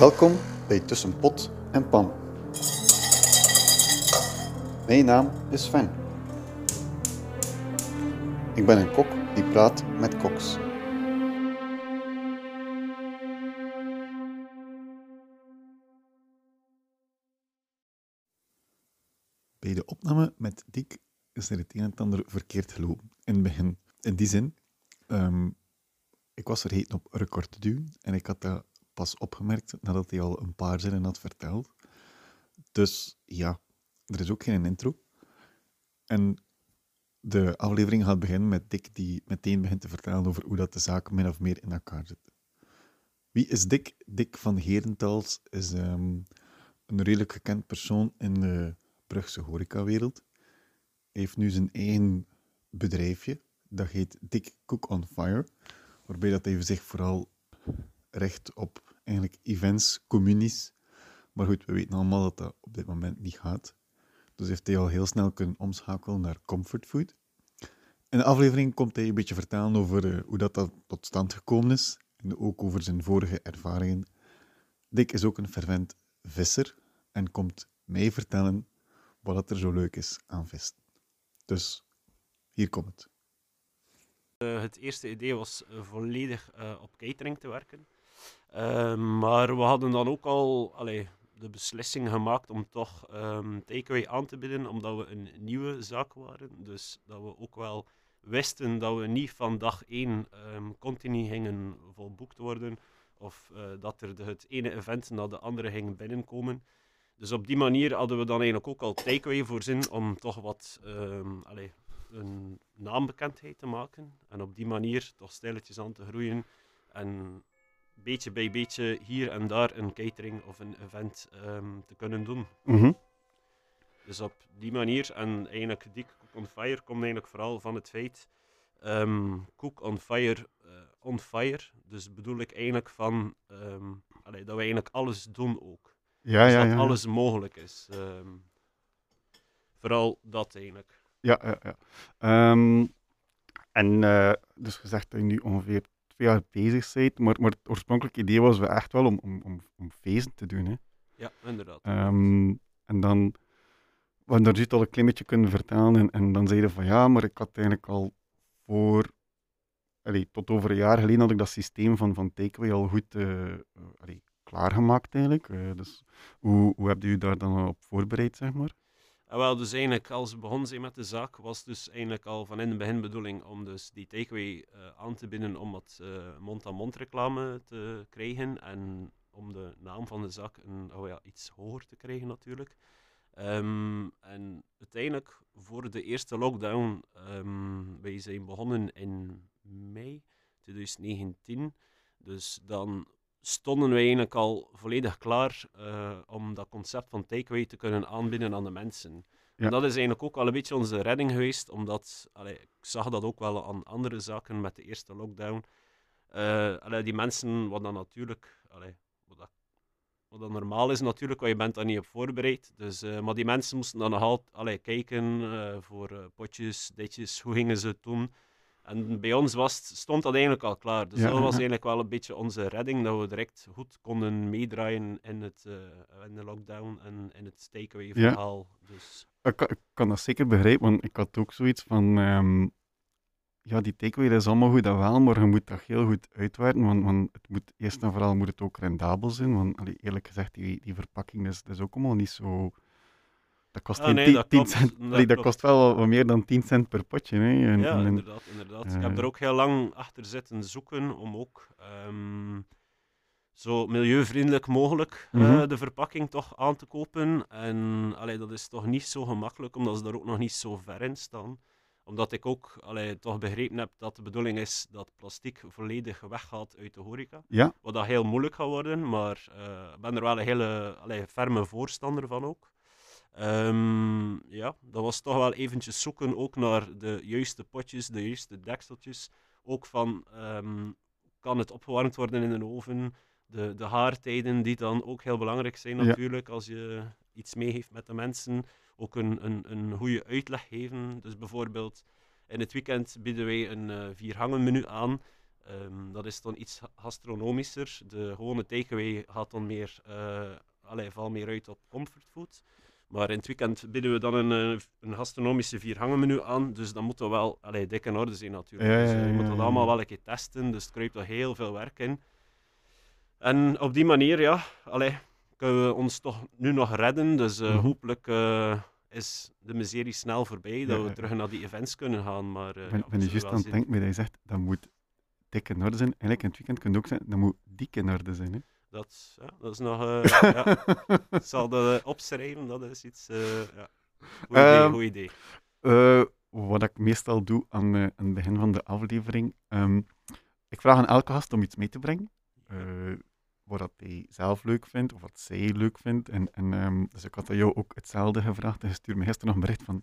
Welkom bij Tussen Pot en Pan. Mijn naam is Sven. Ik ben een kok die praat met koks. Bij de opname met Dick is er het een en ander verkeerd gelopen in het begin. In die zin, ehm, ik was vergeten op record te duwen en ik had dat pas opgemerkt nadat hij al een paar zinnen had verteld. Dus ja, er is ook geen intro. En de aflevering gaat beginnen met Dick die meteen begint te vertellen over hoe dat de zaak min of meer in elkaar zit. Wie is Dick? Dick van Herentals is ehm, een redelijk gekend persoon in de Brugse horecawereld. Hij heeft nu zijn eigen bedrijfje, dat heet Dick Cook on Fire, waarbij dat hij zich vooral richt op eigenlijk events, communies. Maar goed, we weten allemaal dat dat op dit moment niet gaat. Dus heeft hij al heel snel kunnen omschakelen naar comfort food. In de aflevering komt hij een beetje vertellen over eh, hoe dat, dat tot stand gekomen is. En ook over zijn vorige ervaringen. Dick is ook een fervent visser en komt mij vertellen wat er zo leuk is aan vis. Dus hier komt het. Uh, het eerste idee was uh, volledig op catering te werken. Ehm, maar we hadden dan ook al allee, de beslissing gemaakt om toch um, takeaway aan te bieden, omdat we een nieuwe zaak waren. Dus dat we ook wel wisten dat we niet van dag één um, continu gingen volboekt worden. Of dat er de, het ene event na de andere ging binnenkomen. Dus op die manier hadden we dan eigenlijk ook al takeaway voorzien om toch wat allez, een naambekendheid te maken. En op die manier toch stilletjes aan te groeien. En beetje bij beetje hier en daar een catering of een event um, te kunnen doen. Mm -hmm. Dus op die manier, en eigenlijk die Cook on Fire komt eigenlijk vooral van het feit, um, Cook on Fire, uh, on fire, dus bedoel ik eigenlijk van, um, allee, dat we eigenlijk alles doen ook. Ja, dus ja, dat ja. alles mogelijk is. vooral dat eigenlijk. Ja, ja, ja. En uh, dus gezegd dat je nu ongeveer twee jaar bezig bent, maar, maar het oorspronkelijke idee was we echt wel om, om, om, om feesten te doen. Hè? Ja, inderdaad. Um, en dan, hadden daar al een klein beetje kunnen vertellen en, en dan zeiden van ja, maar ik had eigenlijk al voor, allee, tot over een jaar geleden had ik dat systeem van, van takeaway al goed uh, allee, klaargemaakt eigenlijk. Uh, dus hoe, hoe heb je daar dan op voorbereid, zeg maar? En wel, dus eigenlijk als we begonnen zijn met de zaak, was dus eigenlijk al van in het begin bedoeling om dus die takeaway uh, aan te binden om wat uh, mond-aan-mond reclame te krijgen en om de naam van de zaak een, oh ja, iets hoger te krijgen natuurlijk. Um, en uiteindelijk voor de eerste lockdown, um, wij zijn begonnen in mei 2019, dus dan stonden wij eigenlijk al volledig klaar uh, om dat concept van takeaway te kunnen aanbieden aan de mensen. Ja. En dat is eigenlijk ook al een beetje onze redding geweest, omdat allee, ik zag dat ook wel aan andere zaken met de eerste lockdown. Uh, allee, die mensen, wat dan natuurlijk, allee, wat, dat, wat dat normaal is natuurlijk, want je bent daar niet op voorbereid. Dus, uh, maar die mensen moesten dan nog altijd allee, kijken voor potjes, ditjes, hoe gingen ze het doen. En bij ons was, stond dat eigenlijk al klaar. Dus ja, dat was eigenlijk wel een beetje onze redding, dat we direct goed konden meedraaien in, het, uh, in de lockdown en in het takeaway verhaal. Ja. Dus. Ik, ik, kan dat zeker begrijpen, want ik had ook zoiets van... Um, ja, die takeaway is allemaal goed en wel, maar je moet dat heel goed uitwerken, want, want het moet, eerst en vooral moet het ook rendabel zijn, want allee, eerlijk gezegd, die, die verpakking is, is ook allemaal niet zo... Dat kost, ah, nee, dat 10 klopt, cent, dat dat kost wel wat meer dan 10 cent per potje. Hè. En, Ja, en- inderdaad. inderdaad. ik heb eh, er ook heel lang achter zitten zoeken om ook ehm, zo milieuvriendelijk mogelijk eh, Mhm. de verpakking toch aan te kopen. En allee, dat is toch niet zo gemakkelijk, omdat ze daar ook nog niet zo ver in staan. Omdat ik ook allee, toch begrepen heb dat de bedoeling is dat plastic volledig weggaat uit de horeca. Ja, Wat dat heel moeilijk gaat worden, maar eh, ik ben er wel een hele allee, ferme voorstander van ook. Ehm, ja, dat was toch wel eventjes zoeken ook naar de juiste potjes, de juiste dekseltjes. Ook van, ehm, kan het opgewarmd worden in een oven? De, de haartijden die dan ook heel belangrijk zijn Ja. natuurlijk, als je iets meegeeft met de mensen. Ook een, een, een goede uitleg geven. Dus bijvoorbeeld, in het weekend bieden wij een eh viergangen menu aan. Ehm, dat is dan iets gastronomischer. De gewone takeaway gaat dan meer, uh, allee, valt meer uit op comfortfood. Maar in het weekend bieden we dan een, eh, een gastronomische viergangenmenu aan. Dus dan moet dat wel allee, dik in orde zijn natuurlijk. Ja, dus, ja, eh, je moet dat allemaal wel een keer testen. Dus er kruipt er heel veel werk in. En op die manier, ja, allee, kunnen we ons toch nu nog redden. Dus Mhm. hopelijk is de miserie snel voorbij. Dat Ja, we terug naar die events kunnen gaan. Maar, ben, ja, ben je juist aan het denken, dat je zegt, dat moet dik in orde zijn. Eigenlijk in het weekend kan het ook zijn, dat moet dik in orde zijn. Hè? Dat, ja, dat is nog... eh, ja. Ik zal dat eh, opschrijven, dat is iets... eh ja. Goed idee, Ehm, goed idee. Wat ik meestal doe aan, aan het begin van de aflevering. ehm, ik vraag aan elke gast om iets mee te brengen. wat dat hij zelf leuk vindt, of wat zij leuk vindt. En, en, ehm, dus ik had aan jou ook hetzelfde gevraagd. En je stuurde me gisteren nog een bericht van...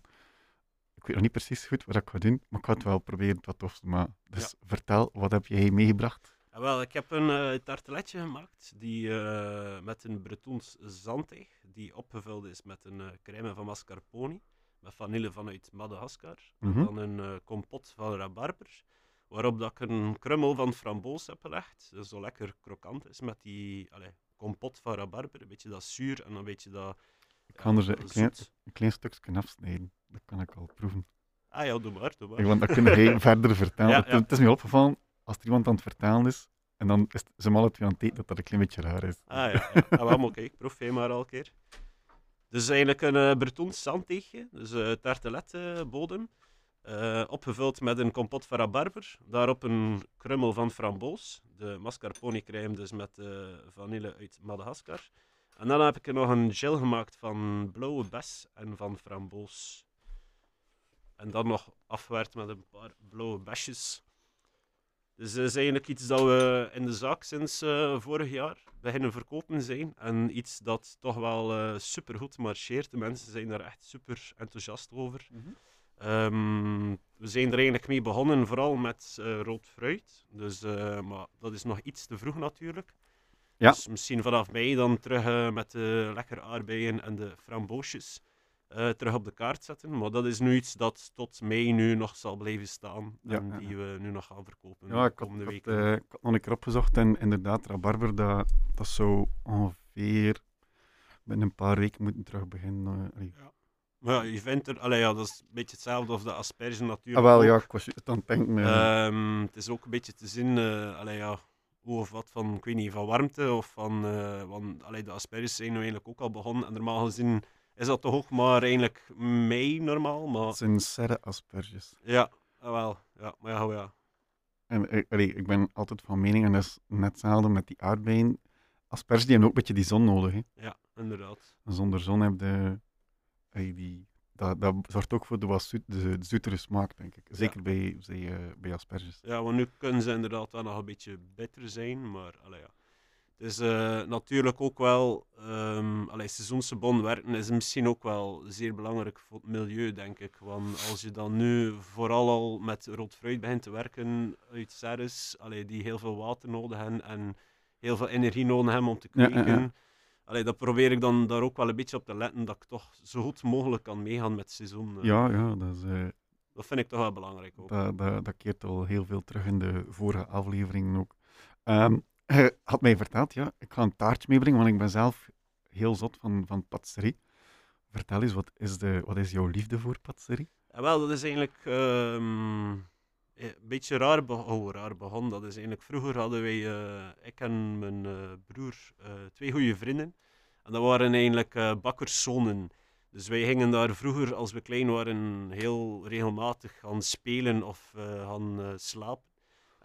Ik weet nog niet precies goed wat ik ga doen, maar ik ga het wel proberen wat tof maken. Dus vertel, wat heb jij meegebracht? Wel, ik heb een eh, tarteletje gemaakt die, eh, met een Bretons zandteig, die opgevuld is met een eh, crème van mascarpone, met vanille vanuit Madagaskar, Mhm. en dan een kompot van rabarber, waarop dat ik een krummel van framboos heb gelegd, dat zo lekker krokant is, met die allee, kompot van rabarber, een beetje dat zuur en een beetje dat Ik ga er een klein, een klein stukje afsnijden. Dat kan ik al proeven. Ah ja, doe maar, doe maar. Ik, want dan kun jij verder vertellen. Ja, Het, ja. het is me opgevallen, als er iemand aan het vertellen is, en dan is alle twee aan het eten, dat dat een klein beetje raar is. Ah ja, ja. Ah, maar kijk, proef maar al een keer. Dus eigenlijk een eh Bretons zandteegje, dus uh, tartelette bodem, eh, opgevuld met een kompot van rabarber, daarop een krummel van framboos, de mascarpone crème dus met eh, vanille uit Madagaskar. En dan heb ik er nog een gel gemaakt van blauwe bes en van framboos. En dan nog afgewerkt met een paar blauwe besjes. Dus dat is eigenlijk iets dat we in de zaak sinds eh, vorig jaar beginnen verkopen zijn. En iets dat toch wel eh supergoed marcheert. De mensen zijn daar echt super enthousiast over. Mhm. Ehm, we zijn er eigenlijk mee begonnen, vooral met eh, rood fruit. Dus, maar dat is nog iets te vroeg natuurlijk. Ja. Dus misschien vanaf mei dan terug met de lekkere aardbeien en de framboosjes eh, terug op de kaart zetten. Maar dat is nu iets dat tot mei nu nog zal blijven staan. Ja, en ja, die we nu nog gaan verkopen Ja, de ik had, komende had, weken. eh, ik had nog een keer opgezocht en inderdaad, rabarber, dat, dat zou ongeveer binnen een paar weken moeten terug beginnen. eh, allee. Maar ja, je vindt er, allee, ja, dat is een beetje hetzelfde als de asperge natuurlijk. Ah, wel, ja, ik was juist aan het denken. eh, Ehm, het is ook een beetje te zien, allee, ja, hoe of wat van, ik weet niet, van warmte of van, want allee, de asperges zijn nu eigenlijk ook al begonnen en normaal gezien is dat toch ook maar eigenlijk mei normaal, maar het zijn serre asperges. ja, ah, wel, ja, maar ja, ja. En eh, allee, ik ben altijd van mening, en dat is net hetzelfde met die aardbeien. Asperges die hebben ook een beetje die zon nodig. Hè. ja, inderdaad. Zonder zon heb je allee, die, dat, dat zorgt ook voor de wat zoet, de, de zoetere smaak, denk ik. Zeker bij, bij, eh, bij asperges. Ja, want nu kunnen ze inderdaad wel nog een beetje bitter zijn, maar allee, ja. Het is eh, natuurlijk ook wel, um, allee, seizoensgebon werken is misschien ook wel zeer belangrijk voor het milieu, denk ik. Want als je dan nu vooral al met rood fruit begint te werken uit serres, allee, die heel veel water nodig hebben en heel veel energie nodig hebben om te kweken, ja, ja. Allee, dat probeer ik dan daar ook wel een beetje op te letten, dat ik toch zo goed mogelijk kan meegaan met het seizoen. eh. Ja, ja, dat, is, eh, Dat vind ik toch wel belangrijk ook. dat, dat, dat keert al heel veel terug in de vorige afleveringen ook. Ehm, je had mij verteld, ja, ik ga een taartje meebrengen, want ik ben zelf heel zot van, van patisserie. Vertel eens, wat is, de, wat is jouw liefde voor patisserie? Ja, wel, dat is eigenlijk ehm, eh, een beetje raar, be oh, begonnen. Dat is eigenlijk, vroeger hadden wij, eh, ik en mijn eh, broer, eh, twee goede vrienden. En dat waren eigenlijk eh bakkerszonen. Dus wij gingen daar vroeger, als we klein waren, heel regelmatig gaan spelen of eh, gaan eh, slapen.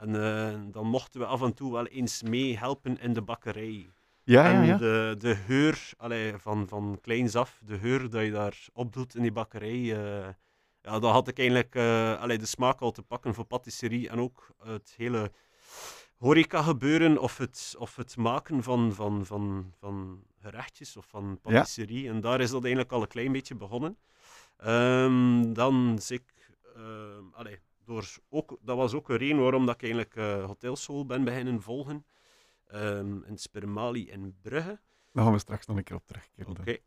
En eh, dan mochten we af en toe wel eens meehelpen in de bakkerij. Ja, En ja. de, de geur, allee, van, van kleins af, de geur dat je daar opdoet in die bakkerij, eh, ja, dat had ik eigenlijk eh, allee, de smaak al te pakken voor patisserie en ook het hele horeca gebeuren of het, of het maken van, van, van, van gerechtjes of van patisserie. En daar is dat eigenlijk al een klein beetje begonnen. Ehm, dan is ik, ehm, allee, door ook, dat was ook een reden waarom dat ik eigenlijk eh hotelschool ben beginnen volgen. Ehm, in Spermali in Brugge. Daar gaan we straks nog een keer op terugkeren. Oké.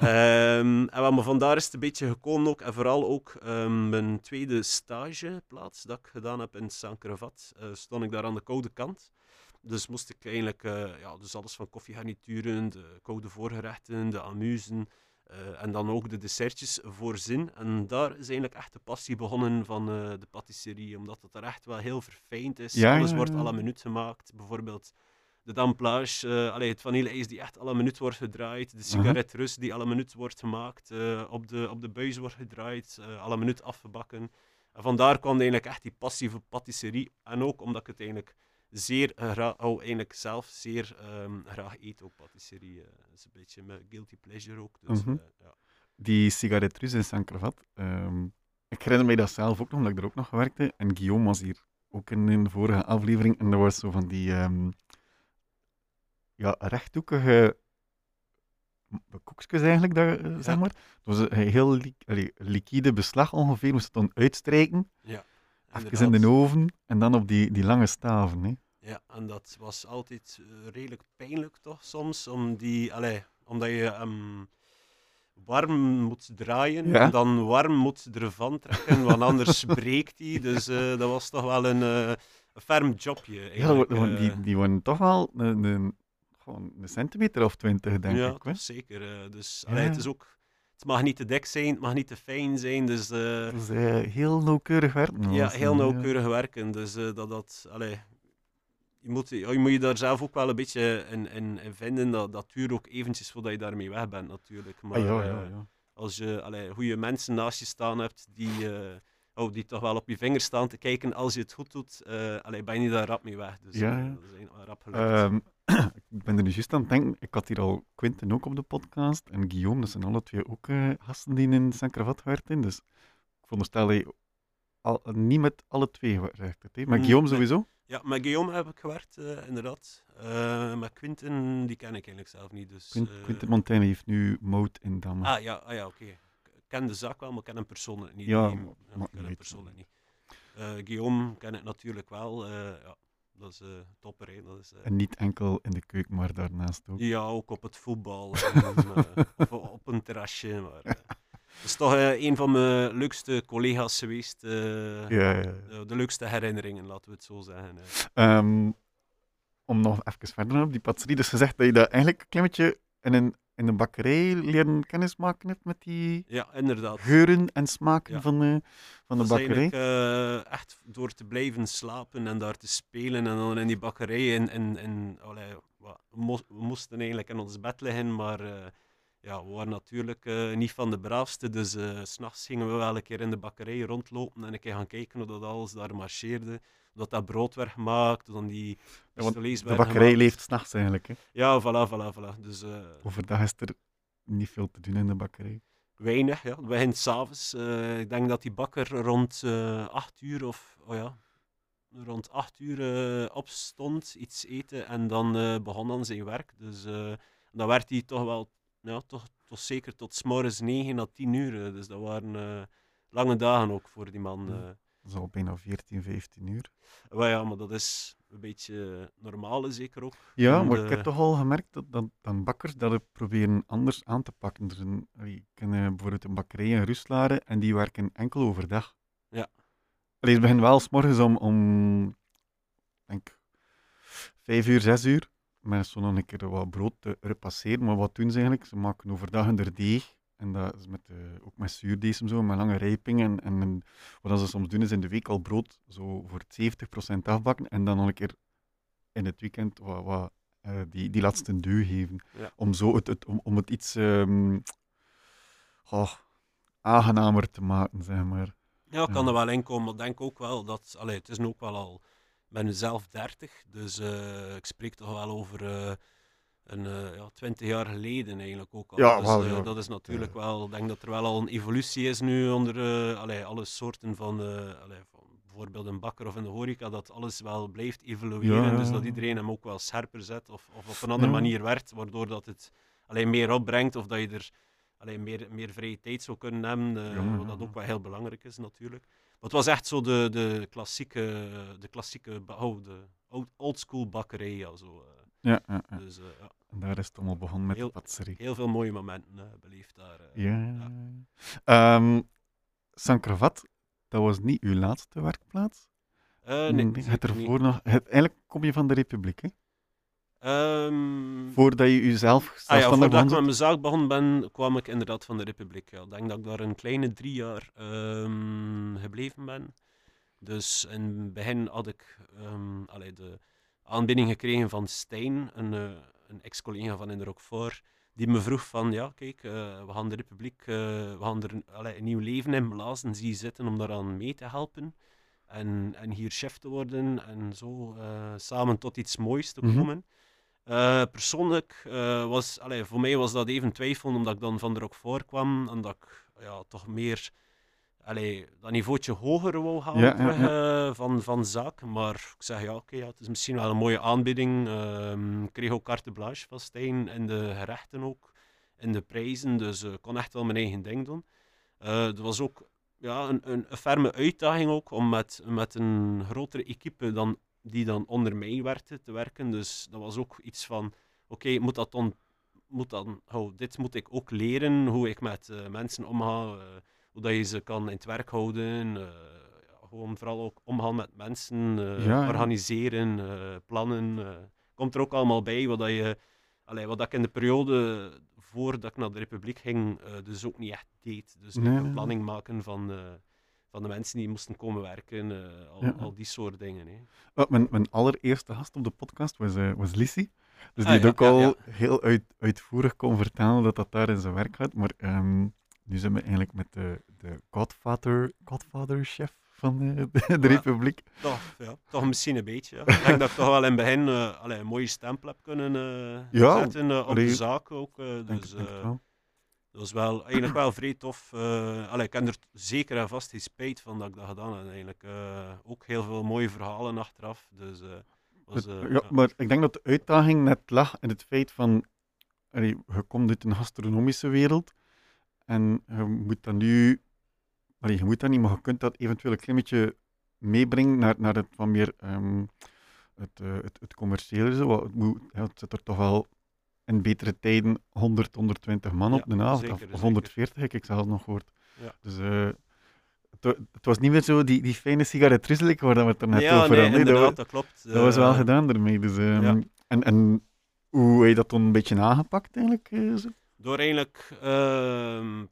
Ehm, en wat me vandaar is het een beetje gekomen ook, en vooral ook ehm, mijn tweede stageplaats dat ik gedaan heb in Sankervat, uh, stond ik daar aan de koude kant. Dus moest ik eigenlijk uh, ja, dus alles van koffiegarnituren, de koude voorgerechten, de amusen uh, en dan ook de dessertjes voorzien. En daar is eigenlijk echt de passie begonnen van de patisserie, omdat het er echt wel heel verfijnd is. Ja, alles ja, wordt à la minuut gemaakt. Bijvoorbeeld de damplage, uh, allee, het vanilleijs die echt alle minuut wordt gedraaid, de sigaret rus die alle minuut wordt gemaakt, op, de, op de buis wordt gedraaid, uh, alle minuut afgebakken. En vandaar kwam eigenlijk echt die passieve patisserie. En ook omdat ik het eigenlijk zeer graag, oh, eigenlijk zelf zeer um, graag eet, ook patisserie. Dat is een beetje mijn guilty pleasure ook. Dus, Mhm. ja. Die sigaretrus in Sankervat. ehm ik herinner mij dat zelf ook nog, omdat ik er ook nog werkte. En Guillaume was hier ook in een vorige aflevering. En dat was zo van die ehm, ja, rechthoekige koekjes eigenlijk, dat, eh, zeg Ja. maar. Was een heel li allee, liquide beslag ongeveer. Moest het dan uitstrijken, even in de oven en dan op die, die lange staven. Hè. Ja, en dat was altijd eh, redelijk pijnlijk toch soms, om die, allee, omdat je hem warm moet draaien Ja. en dan warm moet ervan trekken, want anders breekt hij. Dus eh, dat was toch wel een, eh, een ferm jobje Ja, eigenlijk. die, die waren toch wel een, een, gewoon een centimeter of twintig, denk ja, ik. Hè. toch zeker. dus Ja. allee, het is ook, het mag niet te dik zijn, het mag niet te fijn zijn, dus... eh, is eh, heel nauwkeurig werken. Ja, heel hè. nauwkeurig werken. Dus eh, dat dat. Allee, je, moet, je moet je daar zelf ook wel een beetje in, in, in vinden. Dat, dat duurt ook eventjes voordat je daarmee weg bent, natuurlijk. Maar Ah, ja, ja, eh, ja. als je allee, goede mensen naast je staan hebt die, eh, oh, die toch wel op je vingers staan te kijken als je het goed doet, eh allee, ben je daar rap mee weg. Dus Ja, eh, ja. dat is een- rap gelukt. Ehm, ik ben er nu juist aan het denken. Ik had hier al Quinten ook op de podcast. En Guillaume, dat zijn alle twee ook eh, gasten die in Sankravat werken. Dus ik veronderstel dat je al, niet met alle twee gewerkt hebt. Hè? Maar Mm, Guillaume sowieso? Ja, met Guillaume heb ik gewerkt, eh, inderdaad. Eh met Quinten, die ken ik eigenlijk zelf niet. Dus, Quint, Quinten Montaigne heeft nu Mout in Damme. Ah ja, ah, ja oké. Ik ken de zaak wel, maar ik ken hem persoonlijk niet. Ja, maar- maar ik ken hem persoonlijk niet. Guillaume ken ik natuurlijk wel. ja, dat is eh topper. hè. Dat is, eh, En niet enkel in de keuken, maar daarnaast ook. ja, ook op het voetbal. en, eh, of op een terrasje. Maar, dat is toch een van mijn leukste collega's geweest. Ja, ja, ja. de, de leukste herinneringen, laten we het zo zeggen. eh. Ehm, om nog even verder op die patisserie. Dus gezegd dat je dat eigenlijk een klein beetje in een, in een bakkerij leren kennismaken hebt met die Ja, inderdaad. geuren en smaken Ja. van, de van de Dat bakkerij. eh, echt door te blijven slapen en daar te spelen en dan in die bakkerij. En, en, en, allee, we, mo- we moesten eigenlijk in ons bed liggen, maar eh, ja, we waren natuurlijk eh, niet van de braafste. Dus eh, s s'nachts gingen we wel een keer in de bakkerij rondlopen en een keer gaan kijken hoe dat alles daar marcheerde. Dat, dat brood werd gemaakt, dan die Ja, De bakkerij leeft s'nachts eigenlijk. Hè. Ja, voilà, voilà, voilà. Dus eh, Overdag is er niet veel te doen in de bakkerij. weinig, ja. Het begint s'avonds. eh ik denk dat die bakker rond eh 8 uur of, oh ja, rond 8 uur eh, opstond, iets eten en dan eh, begon dan zijn werk. Dus eh, dan werd hij toch wel, ja, toch, toch zeker tot 's morgens 9 à 10 uur. eh. dus dat waren eh, lange dagen ook voor die man. Ja. Dat is al bijna 14, 15 uur. Maar ja, maar dat is een beetje normaal, zeker ook. Ja, maar de- ik heb toch al gemerkt dat, dat, dat bakkers dat het proberen anders aan te pakken. Er zijn, ik ken eh, bijvoorbeeld een bakkerij in Ruslaren en die werken enkel overdag. Ja. Allee, ze beginnen wel s morgens om, om denk, 5 uur, 6 uur. Met zo nog een keer wat brood te repasseren. Maar wat doen ze eigenlijk? Ze maken overdag hun deeg. En dat is met, eh, ook met zuurdees en zo, met lange rijpingen. En, en wat ze soms doen is in de week al brood zo voor 70% afbakken. En dan nog een keer in het weekend wat, wat, eh, die, die laatste duw geven. Ja. Om, zo het, het, om, om het iets ehm, oh, aangenamer te maken, zeg maar. Ja, kan er wel in komen, maar ik denk ook wel dat... Allee, het is nu ook wel al... Ik ben nu zelf 30, dus eh, ik spreek toch wel over een eh, ja, 20 jaar geleden eigenlijk ook al. Ja, dus, wel, eh, ja. dat is natuurlijk wel... Ik denk dat er wel al een evolutie is nu onder eh, allee, alle soorten van... allee, van bijvoorbeeld een bakker of in de horeca, dat alles wel blijft evolueren. Ja, ja, Dus dat iedereen hem ook wel scherper zet of, of op een andere Ja. manier werkt, waardoor dat het alleen meer opbrengt of dat je er alleen meer, meer vrije tijd zou kunnen hebben, wat dat ook wel heel belangrijk is natuurlijk. Maar het was echt zo de, de klassieke, de klassieke, ba- oh, de old, oldschool bakkerij. Zo. Ja, ja, ja. Dus, eh, ja. En daar is het allemaal begonnen met Heel- de patisserie. Heel veel mooie momenten eh, beleefd daar. eh. Ja. Ehm Sankravat, dat was niet uw laatste werkplaats. Eh, nee, het ervoor nog, het, eigenlijk kom je van de Republiek, hè? Ehm, Voordat je jezelf Ah ja, voordat ik met mijn zaak begon ben, kwam ik inderdaad van de Republiek. Ja. Ik denk dat ik daar een kleine drie jaar ehm, gebleven ben. Dus in het begin had ik allee, de aanbieding gekregen van Stijn, een, eh, een ex-collega van in de Roquefort, die me vroeg van, ja, kijk, eh, we gaan de Republiek, eh, we gaan er een, allee, een nieuw leven in blazen, zie zitten om daaraan mee te helpen. En, en hier chef te worden en zo samen tot iets moois te Mhm. komen. Persoonlijk was, allee, voor mij was dat even twijfelen, omdat ik dan van de Roquefort kwam en dat ik ja, toch meer allee, dat niveautje hoger wou halen Ja, ja, terug, eh, van, van zaak. Maar ik zeg ja, oké, ja, het is misschien wel een mooie aanbieding. Ehm, ik kreeg ook carte blanche van Stijn in de gerechten ook, in de prijzen, dus ik kon echt wel mijn eigen ding doen. Eh het was ook ja, een, een, een ferme uitdaging ook om met, met een grotere equipe dan, die dan onder mij werkte te werken. Dus dat was ook iets van, oké, moet dat dan, moet dan, oh, dit moet ik ook leren, hoe ik met eh, mensen omga, eh, hoe dat je ze kan in het werk houden. eh, ja, gewoon vooral ook omgaan met mensen, eh, Ja, organiseren, eh, plannen. komt er ook allemaal bij wat dat je, allee, wat dat ik in de periode voordat ik naar de Republiek ging, dus ook niet echt deed. Dus Nee, een planning maken van, van de mensen die moesten komen werken, al, Ja. al die soort dingen. Hè. Wel, mijn, mijn allereerste gast op de podcast was, was Lissy. Dus Ah, die ja, ook ja, al heel uit, uitvoerig kon vertellen dat dat daar in zijn werk gaat. Maar ehm, nu zijn we eigenlijk met de, de Godfather, Godfather-chef van eh, de, de Ja. Republiek. Toch, ja, toch misschien een beetje. Ja. Ik denk dat ik toch wel in het begin allee, een mooie stempel heb kunnen eh, Ja, zetten op allee, de zaak ook. dus. Dat was wel, eigenlijk wel vrij tof. allee, ik heb er zeker en vast geen spijt van dat ik dat gedaan heb. Eigenlijk. Ook heel veel mooie verhalen achteraf. Dus, was, ja, maar ik denk dat de uitdaging net lag in het feit van, allee, je komt uit een gastronomische wereld en je moet dat nu, allee, je moet dat niet, maar je kunt dat eventueel een klein beetje meebrengen naar, naar het wat meer ehm, het, eh, het, het commerciële. Zo. Het, moet, ja, het zit er toch wel in betere tijden 100, 120 man op Ja, de avond, zeker, of, of zeker. 140 heb ik zelfs nog gehoord. Ja. Dus eh, het, het was niet meer zo die, die fijne sigaret waar we het er net ja, over nee, hadden. hè. Dat wa- inderdaad, dat klopt. dat was wel Eh, gedaan ermee. Dus, ja. en, en hoe heb je dat dan een beetje aangepakt eigenlijk? zo? Door eigenlijk ehm,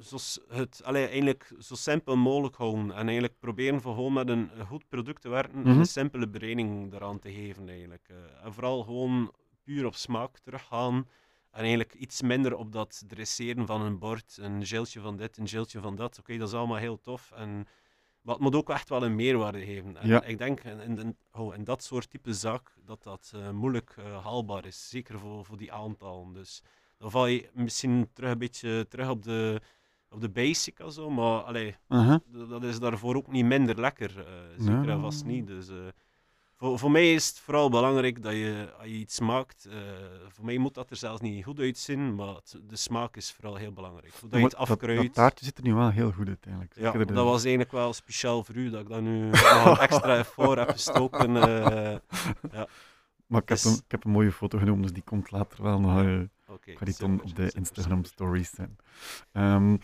zo, het, allee, eigenlijk zo simpel mogelijk houden. En eigenlijk proberen gewoon met een, goed product te werken en Mhm. een simpele bereiding eraan te geven. Eigenlijk. Eh, en vooral gewoon puur op smaak teruggaan. En eigenlijk iets minder op dat dresseren van een bord. Een geltje van dit, een geltje van dat. Oké, dat is allemaal heel tof. En, maar het moet ook echt wel een meerwaarde geven. En Ja. ik denk in, in, in- oh, in dat soort type zaak dat dat eh, moeilijk eh, haalbaar is. Zeker voor, voor die aantallen. Dus dan val je misschien terug een beetje terug op de, op de basic en zo. Maar allee, d- dat is daarvoor ook niet minder lekker. eh, zeker en vast niet. Dus, eh, voor, voor mij is het vooral belangrijk dat je, als je iets maakt, eh, voor mij moet dat er zelfs niet goed uitzien, maar het- de smaak is vooral heel belangrijk. Hoe dat je het dat, dat afkruidt. taartje ziet er nu wel heel goed uit eigenlijk. Ja, de- dat was eigenlijk wel speciaal voor u, dat ik dat nu nog extra effort heb gestoken. eh, Maar ik heb, dus- een, ik heb een mooie foto genomen, dus die komt later wel nog. eh, Oké, ik ga die dan op de Instagram stories zijn. Ehm,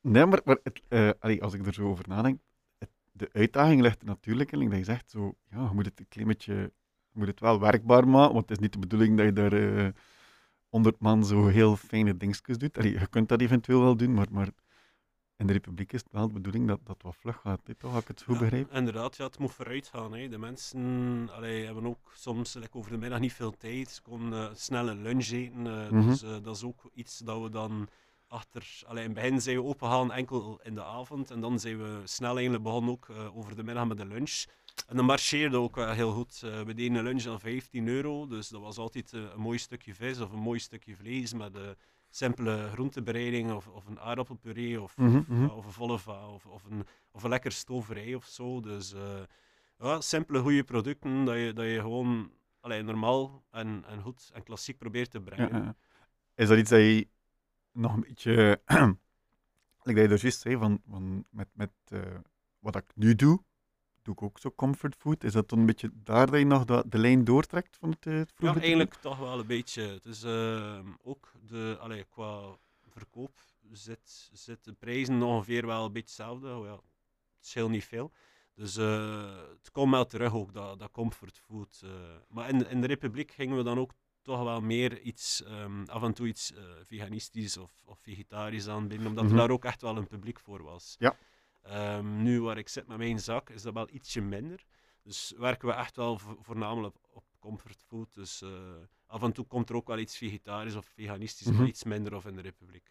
nee, maar, maar het, eh, allee, als ik er zo over nadenk, het- de uitdaging ligt er natuurlijk in, dat je zegt, zo, ja, je moet het een klein beetje, je moet het wel werkbaar maken, want het is niet de bedoeling dat je daar eh 100 man zo heel fijne dingetjes doet. Allee, je kunt dat eventueel wel doen, maar, maar in de Republiek is het wel de bedoeling dat dat wat vlug gaat, toch? Als ik het goed Ja, begrijp. Inderdaad, ja, het moet vooruit gaan. Hè. De mensen allee, hebben ook soms like, over de middag niet veel tijd. Ze kunnen eh, snel een lunch eten. eh, Mhm. Dus eh, dat is ook iets dat we dan achter... Allee, in het begin zijn we open gaan enkel in de avond. En dan zijn we snel eigenlijk begonnen ook over de middag met de lunch. En dat marcheerde ook wel heel goed. We deden een lunch aan 15 euro. Dus dat was altijd een mooi stukje vis of een mooi stukje vlees met een simpele groentebereiding of, of een aardappelpuree of, Mhm, of, mhm. ja, of een volle va of, of, een, of een lekker stoverij of zo. Dus eh, ja, simpele, goede producten dat je, dat je gewoon allee, normaal en, en goed en klassiek probeert te brengen. ja. Is dat iets dat je nog een beetje, like dat je dus juist zei, van, van met, met eh, wat ik nu doe, doe ik ook zo comfort food. Is dat dan een beetje daar dat je nog de, de lijn doortrekt van het, eh, het Ja, eigenlijk toch wel een beetje. Het is ehm, ook de, allee, qua verkoop zit, zit de prijzen ongeveer wel een beetje hetzelfde. Oh ja, het scheelt niet veel. Dus eh, het komt wel terug ook, dat, dat comfort food. eh. maar in, in de Republiek gingen we dan ook toch wel meer iets, ehm, af en toe iets veganistisch of, of vegetarisch aanbieden, omdat Mhm. er daar ook echt wel een publiek voor was. Ja. Ehm, nu waar ik zit met mijn zak, is dat wel ietsje minder. Dus werken we echt wel vo- voornamelijk op comfort food. Dus eh, af en toe komt er ook wel iets vegetarisch of veganistisch, Mhm. maar iets minder of in de Republiek.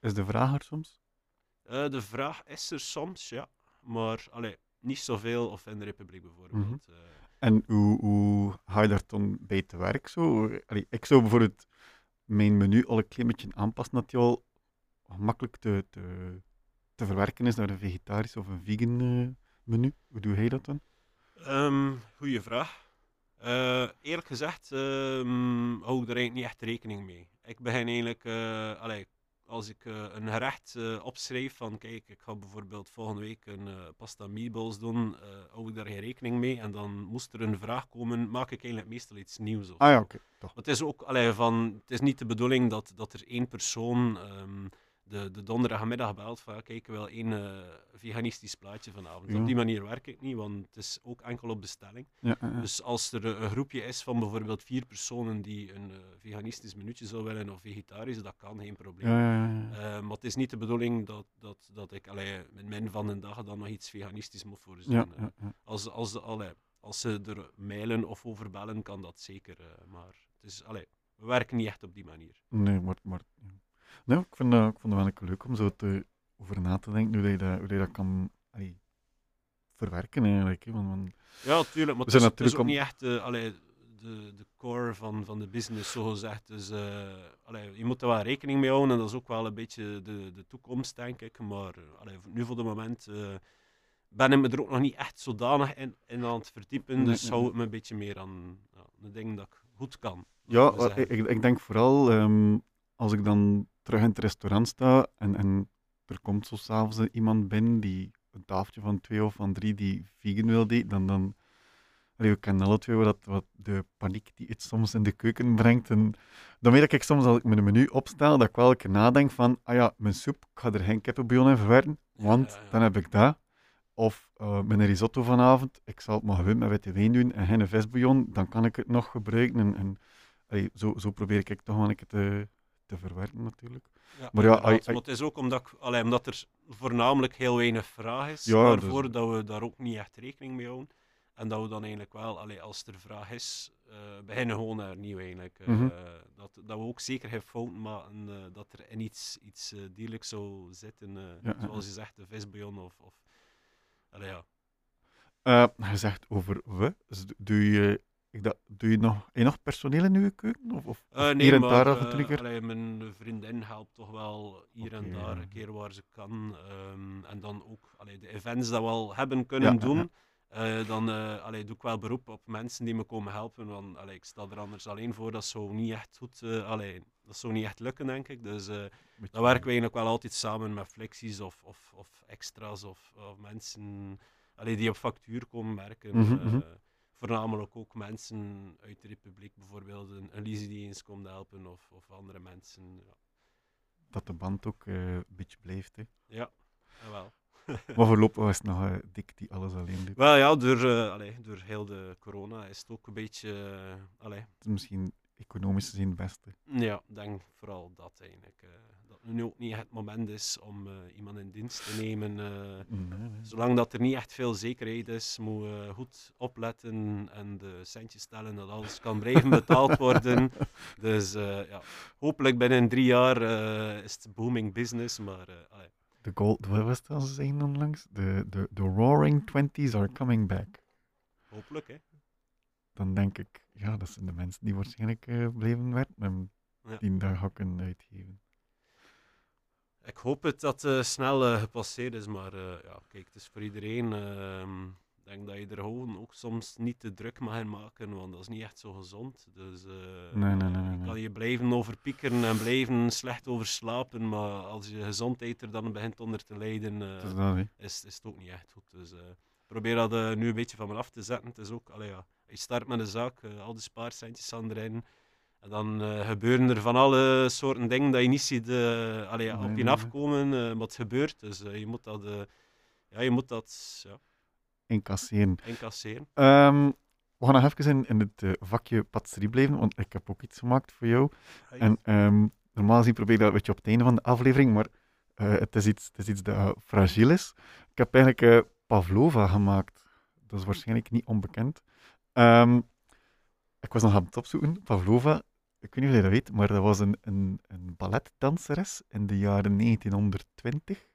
Is de vraag er soms? Eh, de vraag is er soms, ja. Maar allee, niet zoveel of in de Republiek bijvoorbeeld. Mhm. Eh, En hoe, hoe ga je daar dan bij te werk? Zo? Allee, ik zou bijvoorbeeld mijn menu al een klein beetje aanpassen dat die al gemakkelijk te, te, te verwerken is naar een vegetarisch of een vegan eh, menu. Hoe doe jij dat dan? Ehm goeie vraag. Eh, eerlijk gezegd ehm, hou ik er eigenlijk niet echt rekening mee. Ik begin eigenlijk, eh, allee, als ik een gerecht opschrijf van kijk, ik ga bijvoorbeeld volgende week een pasta meatballs doen, hou ik daar geen rekening mee. En dan moest er een vraag komen, maak ik eigenlijk meestal iets nieuws. Of Ah ja, oké. toch. Maar het is ook allee, van, het is niet de bedoeling dat, dat er één persoon ehm, de, de donderdagmiddag belt van kijk, ik wil één eh, veganistisch plaatje vanavond. Ja. Op die manier werk ik niet, want het is ook enkel op bestelling. Ja. Dus als er een groepje is van bijvoorbeeld vier personen die een eh, veganistisch minuutje zou willen of vegetarisch, dat kan geen probleem. ja, ja, ja, ja. Eh, maar het is niet de bedoeling dat, dat, dat ik allee, in min van een dag dan nog iets veganistisch moet voorzien. Eh, als, als, de- allee, als ze er mailen of over bellen, kan dat zeker. maar het is, allee, we werken niet echt op die manier. Nee, maar, maar ja. ik, vind dat, ik vond het wel een leuk om zo te, over na te denken hoe je dat, hoe je dat kan allee, verwerken eigenlijk. Hè. Want, want- Ja, tuurlijk. Maar het is, zijn het is natuurlijk ook om- niet echt eh, allee, de, de core van, van de business, zo gezegd. Dus allee, je moet er wel rekening mee houden en dat is ook wel een beetje de, de toekomst, denk ik. Maar nu voor het moment eh, ben ik me er ook nog niet echt zodanig in, in aan het verdiepen. Nee, dus nee, hou ik me een beetje meer aan ja, de dingen dat ik goed kan. ja, ik, ik denk vooral ehm, als ik dan terug in het restaurant sta en, en er komt zo s'avonds iemand binnen die een tafeltje van twee of van drie die vegan wil eten, dan, dan allee, we kennen alle twee wat, wat de paniek die het soms in de keuken brengt. En dan weet ik soms als ik mijn menu opstel, dat ik wel een keer nadenk van, ah ja, mijn soep, ik ga er geen kippenbouillon in verwerken, want ja, ja. dan heb ik dat. Of eh, mijn risotto vanavond, ik zal het maar gewoon met witte wijn doen en geen visbouillon, dan kan ik het nog gebruiken. En, en allee, zo, zo probeer ik toch wel een keer te, te verwerken natuurlijk. Ja, Maar ja, maar het is ook omdat, ik, allee, omdat er voornamelijk heel weinig vraag is Ja, daarvoor, dus- dat we daar ook niet echt rekening mee houden. En dat we dan eigenlijk wel, allee, als er vraag is, eh, beginnen gewoon naar nieuw eigenlijk. Eh, Mhm. dat, dat we ook zeker geen fouten maken, eh, dat er in iets, iets dierlijks zou zitten, ja, zoals je zegt, de visbouillon of... of allee, ja. Je zegt over we, dus doe je, ik doe je nog, je nog personeel in uw keuken? Of, of, Eh, nee, hier en maar daar af en eh, toe allee, mijn vriendin helpt toch wel hier en daar een keer waar ze kan. ehm, en dan ook allee, de events dat we al hebben kunnen Ja, doen. eh, dan allee, doe ik wel beroep op mensen die me komen helpen. Want ik sta er anders alleen voor. Dat zou niet echt goed dat zou niet echt lukken, denk ik. Dus dan werken we eigenlijk wel altijd samen met flexies of, of, of extra's of, of mensen die op factuur komen werken. Mhm, mhm. Voornamelijk ook mensen uit de Republiek, bijvoorbeeld een, een die eens komt helpen of, of andere mensen. Ja, Dat de band ook eh, een beetje blijft. Hè. ja jawel. Maar voorlopig is het nog eh, dik die alles alleen doet. Wel ja, door, eh, allee, door heel de corona is het ook een beetje. allee, Het is misschien economisch gezien het beste. ja, ik denk vooral dat eigenlijk. Eh, nu ook niet het moment is om eh, iemand in dienst te nemen. eh, Nee, nee. Zolang dat er niet echt veel zekerheid is, moet je goed opletten en de centjes stellen dat alles kan blijven betaald worden. Dus eh, ja, hopelijk binnen drie jaar eh, is het booming business, maar eh, De gold, wat was dat zeggen onlangs? De, de, de roaring twenties are coming back. hopelijk hè. Dan denk ik, ja, dat zijn de mensen die waarschijnlijk eh, blijven werken en Ja. die daar kunnen uitgeven. Ik hoop het dat het snel eh, gepasseerd is, maar eh, ja, kijk, het is voor iedereen. ehm, Ik denk dat je er gewoon ook soms niet te druk mag in maken, want dat is niet echt zo gezond. Dus eh, Nee, nee, nee, nee, kan je blijven overpiekeren en blijven slecht over slapen, maar als je gezondheid er dan begint onder te lijden, eh, is is, het ook niet echt goed. Dus eh, probeer dat eh, nu een beetje van me af te zetten. Het is ook, allee, ja, je start met een zaak, eh, al die spaarcentjes staan erin. En dan eh, gebeuren er van alle soorten dingen dat je niet ziet eh, allee, ja, Nee, op je nee. afkomen, eh, maar het gebeurt. Dus eh, je moet dat, eh, ja, je moet dat ja, Incasseren. incasseren. Ehm, we gaan nog even in, in het eh, vakje patisserie blijven, want ik heb ook iets gemaakt voor jou. En ehm, normaal gezien probeer ik dat een beetje op het einde van de aflevering, maar eh, het, is iets, het is iets dat fragiel is. Ik heb eigenlijk eh, pavlova gemaakt. Dat is waarschijnlijk niet onbekend. Ehm, ik was nog aan het opzoeken. Pavlova, ik weet niet of je dat weet, maar dat was een, een, een balletdanseres in de jaren 1920.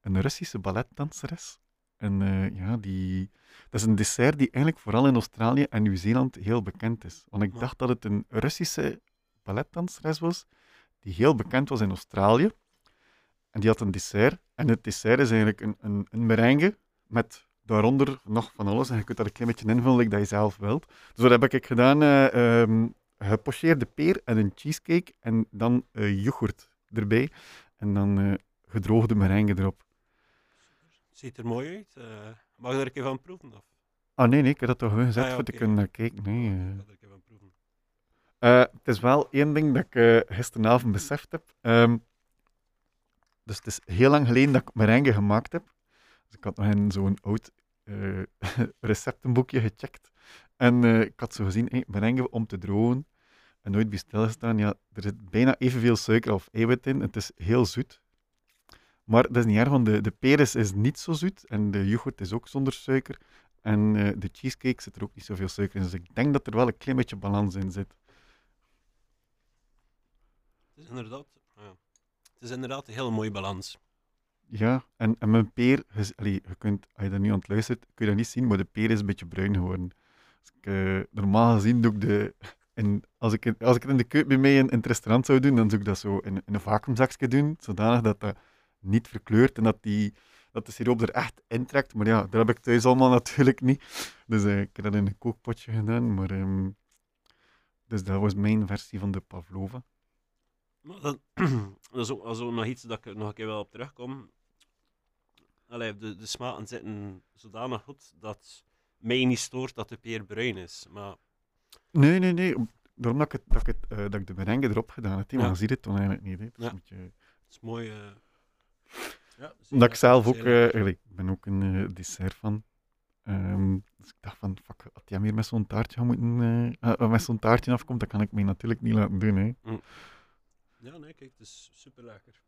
Een Russische balletdanseres. En eh, ja, die, dat is een dessert die eigenlijk vooral in Australië en Nieuw-Zeeland heel bekend is. Want ik dacht dat het een Russische balletdanseres was, die heel bekend was in Australië. En die had een dessert. En het dessert is eigenlijk een, een, een merengue met daaronder nog van alles. En je kunt dat een klein beetje invullen dat je zelf wilt. Dus wat heb ik gedaan? eh ehm, gepocheerde peer en een cheesecake en dan eh, yoghurt erbij. En dan eh, gedroogde merengue erop. Ziet er mooi uit. eh, mag ik er een keer van proeven? Of? Ah nee, nee, ik heb dat toch gezet Ah, ja, voor te kunnen naar kijken. Nee. Ik ga er een keer van proeven. Het is wel één ding dat ik gisteravond beseft heb. Ehm, dus het is heel lang geleden dat ik merengue gemaakt heb. Dus ik had nog in zo'n oud eh, receptenboekje gecheckt. En eh, ik had zo gezien, hey, merengue om te drogen. En nooit bij stilgestaan. Ja, er zit bijna evenveel suiker of eiwit in. Het is heel zoet. Maar dat is niet erg, want de, de peer is, niet zo zoet. En de yoghurt is ook zonder suiker. En eh, de cheesecake zit er ook niet zoveel suiker in. Dus ik denk dat er wel een klein beetje balans in zit. Het is inderdaad, ja. het is inderdaad een hele mooie balans. Ja, en, en mijn peer, je, je kunt, als je daar nu aan het luistert, kun je dat niet zien, maar de peer is een beetje bruin geworden. Ik, eh, normaal gezien doe ik de, in, als, ik, als ik het in de keuken bij mij in, in het restaurant zou doen, dan zou ik dat zo in, een vacuümzakje doen, zodanig dat dat niet verkleurt en dat, die, dat de siroop er echt intrekt. Maar ja, dat heb ik thuis allemaal natuurlijk niet. Dus eh, ik heb dat in een kookpotje gedaan, maar... ehm, dus dat was mijn versie van de pavlova. Maar dat, dat is ook, dat is ook nog iets dat ik er nog een keer wel op terugkom. Allee, de, de smaken zitten zodanig goed dat mij niet stoort dat de peer bruin is. Maar Nee, nee, nee. Daarom dat ik, het, dat ik, het, eh, dat ik de merengue erop gedaan heb. Ja. je ziet het dan eigenlijk niet. Hè. Het is Ja. een beetje- het is mooi. eh, ja, Omdat ik zelf ook... eh, ik ben ook een dessert van. Ehm, dus ik dacht van, fuck, als jij meer met zo'n taartje moeten, met zo'n taartje afkomt, dat kan ik mij natuurlijk niet laten doen. Hè. Ja, nee, kijk, het is super lekker.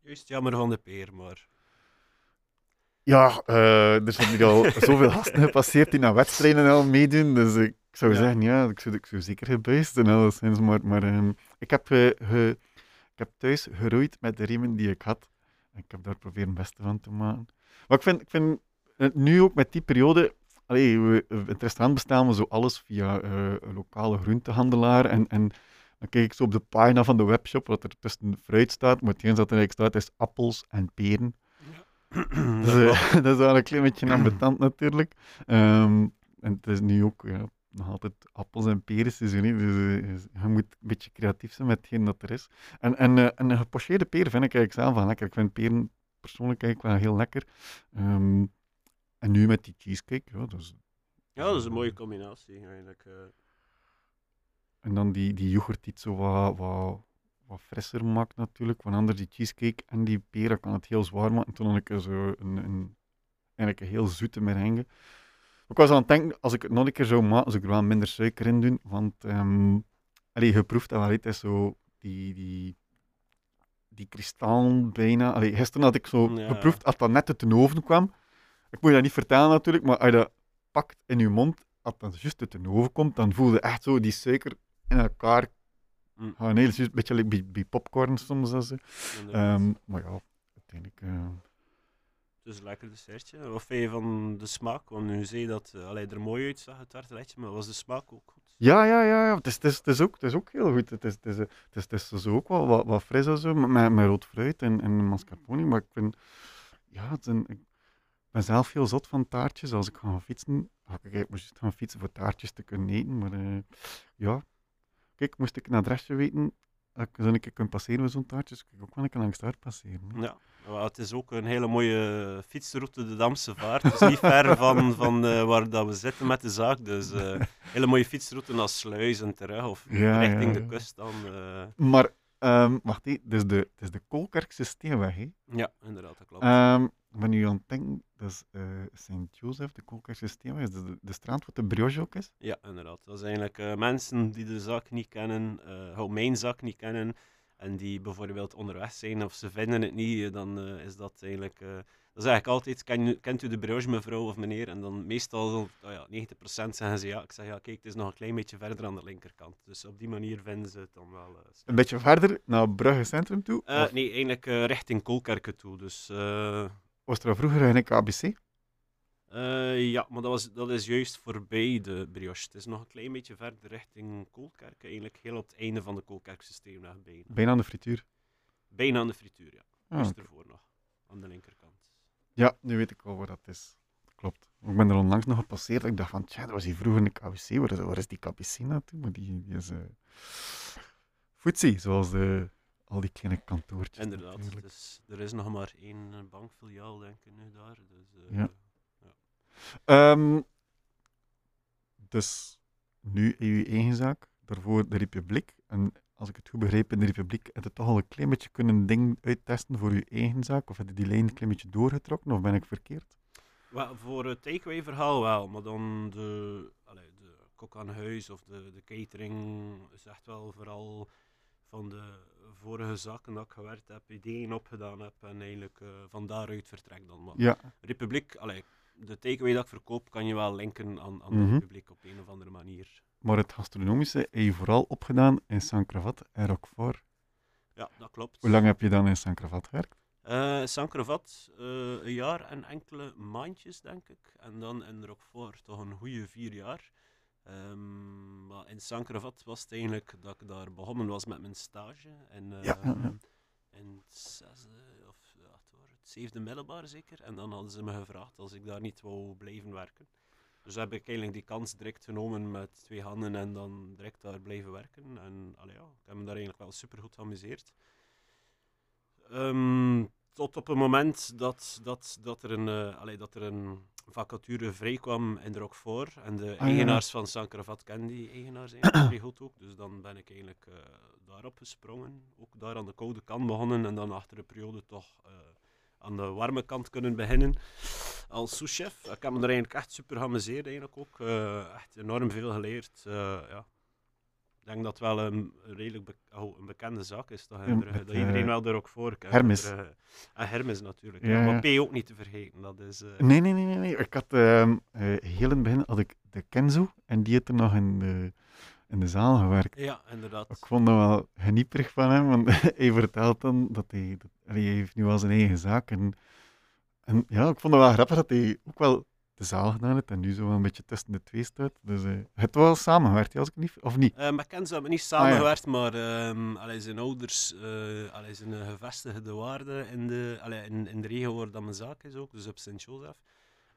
Juist jammer van de peer, maar Ja, eh, er zijn hier al zoveel gasten gepasseerd die naar wedstrijden al meedoen. Dus ik zou Ja. zeggen, ja, ik zou, ik zou zeker gebuist en alleszins. Maar, maar ehm, ik, heb, eh, ge- ik heb thuis geroeid met de riemen die ik had. En ik heb daar proberen het beste van te maken. Maar ik vind, ik vind het nu ook met die periode... Allee, we, in het restaurant bestellen we zo alles via eh, een lokale groentehandelaar. En, en dan kijk ik zo op de pagina van de webshop wat er tussen fruit staat. Maar hetgeen dat er eigenlijk staat is appels en peren. dat Dus, eh, dat is wel een klein beetje ambetant natuurlijk. Ehm, en het is nu ook ja, nog altijd appels en peren seizoen. Dus eh, je moet een beetje creatief zijn met hetgeen dat er is. En, en, eh, en een gepocheerde peer vind ik eigenlijk zelf wel lekker. Ik vind peren persoonlijk eigenlijk wel heel lekker. Ehm, en nu met die cheesecake, ja, ja, dat is een mooie combinatie eigenlijk. En dan die, die yoghurt het zo wat, wat, wat frisser maakt natuurlijk. Want anders die cheesecake en die dat kan het heel zwaar maken. Toen had ik er zo een, een, eigenlijk een heel zoete merengue. Ik was aan het denken, als ik het nog een keer zou maken, zou ik er wel minder suiker in doen. Want ehm allee, je proeft dat wel, het is zo die, die, die kristal bijna. Allee, gisteren had ik zo Ja. geproefd, als dat net uit de oven kwam. Ik moet je dat niet vertellen natuurlijk, maar als je dat pakt in je mond, als dat juist uit de oven komt, dan voel je echt zo die suiker in elkaar Mm. gaan. Juist een beetje like bij, bij popcorn soms. Ze. inderdaad. Ehm, maar ja, uiteindelijk... eh, Het is een lekker dessertje. Wat vind je van de smaak? Want nu zei je dat uh, allee, er mooi uitzag, het tarteletje, maar was de smaak ook goed? Ja, ja, ja, ja. Het, is, het, is, het, is ook, het is ook heel goed. Het is, het is, eh, het is, het is ook wel wat, wat fris en zo, met, met, rood fruit en, en mascarpone. Maar ik vind, ja, het ik ben zelf heel zot van taartjes. Als ik ga fietsen, ga ik juist gaan fietsen voor taartjes te kunnen eten. Maar ja, kijk, moest ik een adresje weten, dat ik zo een keer kan passeren met zo'n taartje, dus ik ook wel een keer langs daar passeren. hè. Ja. Maar het is ook een hele mooie fietsroute, de Damse Vaart. Het is niet ver van, van eh, waar dat we zitten met de zaak. Dus eh hele mooie fietsroute naar Sluis en terug, of Ja, richting ja, de kust dan. eh. Maar, ehm, wacht even, dus de, het is de Kolkerkse Steenweg, hè? ja, inderdaad, dat klopt. Ehm, ik ben nu aan het denken, dat is eh Sint-Jozef, de Steenweg, is de, de straat wat de brioche ook is? Ja, inderdaad. Dat zijn eigenlijk eh, mensen die de zaak niet kennen, eh gewoon mijn zaak niet kennen, en die bijvoorbeeld onderweg zijn of ze vinden het niet, eh, dan eh, is dat eigenlijk... eh, dat is eigenlijk altijd, ken, kent u de brioche mevrouw of meneer? En dan meestal, oh ja, 90% zeggen ze ja. Ik zeg ja, kijk, het is nog een klein beetje verder aan de linkerkant. Dus op die manier vinden ze het dan wel... eh. Een beetje verder, naar Brugge Centrum toe? Eh, nee, eigenlijk eh, richting Kolkerke toe. Dus eh, was er al vroeger een KBC? eh, ja, maar dat, was, dat is juist voorbij de brioche. Het is nog een klein beetje verder richting Kolkerke. Eigenlijk heel op het einde van de Kolkerkse steenweg bijna. Bijna aan de frituur. Bijna aan de frituur, ja. Ah, ervoor nog. Aan de linkerkant. Ja, nu weet ik wel waar dat is. Klopt. Ik ben er onlangs nog gepasseerd. Ik dacht van, tja, dat was hier vroeger een KBC. Waar is, waar is die KBC naartoe? Maar die, die is... footsie, zoals de, al die kleine kantoortjes. Inderdaad. Dus er is nog maar één eh, bankfiliaal, denk ik, nu daar. Dus, eh, Ja. Ehm, dus nu in uw eigen zaak, daarvoor de Republiek. En als ik het goed begreep, in de Republiek heb je toch al een klein beetje kunnen ding uittesten voor uw eigen zaak? Of heb je die lijn een klein beetje doorgetrokken, of ben ik verkeerd? Voor het takeaway-verhaal wel, maar dan de, allee, de kok aan huis of de, de catering is echt wel vooral van de vorige zaken dat ik gewerkt heb, ideeën opgedaan heb en eigenlijk eh, van daaruit vertrek dan. Maar Ja, Republiek, allee, de takeaway dat ik verkoop kan je wel linken aan, aan Mhm. de Republiek op een of andere manier. maar het gastronomische heb je vooral opgedaan in Saint-Cravat en Roquefort. Ja, dat klopt. Hoe lang heb je dan in Saint-Cravat gewerkt? Eh Saint-Crovat, eh, een jaar en enkele maandjes, denk ik. En dan in Roquefort toch een goede vier jaar. Ehm, maar in Saint-Crovat was het eigenlijk dat ik daar begonnen was met mijn stage. En, Ja, ja. In het zesde of ja, het was het zevende middelbaar zeker. En dan hadden ze me gevraagd als ik daar niet wou blijven werken. Dus heb ik eigenlijk die kans direct genomen met twee handen en dan direct daar blijven werken. En allee, ja, ik heb me daar eigenlijk wel super goed geamuseerd. Ehm, tot op het moment dat, dat, dat, er een, allee, dat er een vacature vrijkwam in de Roquefort. En de ja. eigenaars van Saint-Cravat kennen die eigenaars eigenlijk vrij goed ook. Dus dan ben ik eigenlijk eh, daarop gesprongen. Ook daar aan de koude kant begonnen. En dan achter een periode toch eh, aan de warme kant kunnen beginnen. Als souschef. Ik heb me er eigenlijk echt super geamuseerd eigenlijk ook. Echt enorm veel geleerd. Ja. Ik denk dat het wel een redelijk be- oh, een bekende zaak is. Brugge, met, dat iedereen eh, wel er ook voor kent. Hermes. Brugge. En Hermes natuurlijk. Ja. Maar P ook niet te vergeten. Dat is, eh, Nee, nee, nee, nee. nee. Ik had ehm, eh, heel in het begin had ik de Kenzo en die heeft er nog in de, in de zaal gewerkt. ja, inderdaad. Ik vond dat wel genieperig van hem, want hij vertelt dan dat hij, dat, hij heeft nu wel zijn eigen zaak. En, en ja, ik vond het wel grappig dat hij ook wel de zaal gedaan heeft en nu zo een beetje tussen de twee staat. Dus eh het wel samengewerkt, als ik niet, of niet? Uh, met Kenzo hebben we niet Ah, samengewerkt, maar allee, zijn ouders uh, allee, zijn een gevestigde waarde in de, allee, in, in de regio waar dat mijn zaak is ook, dus op Sint-Joseph.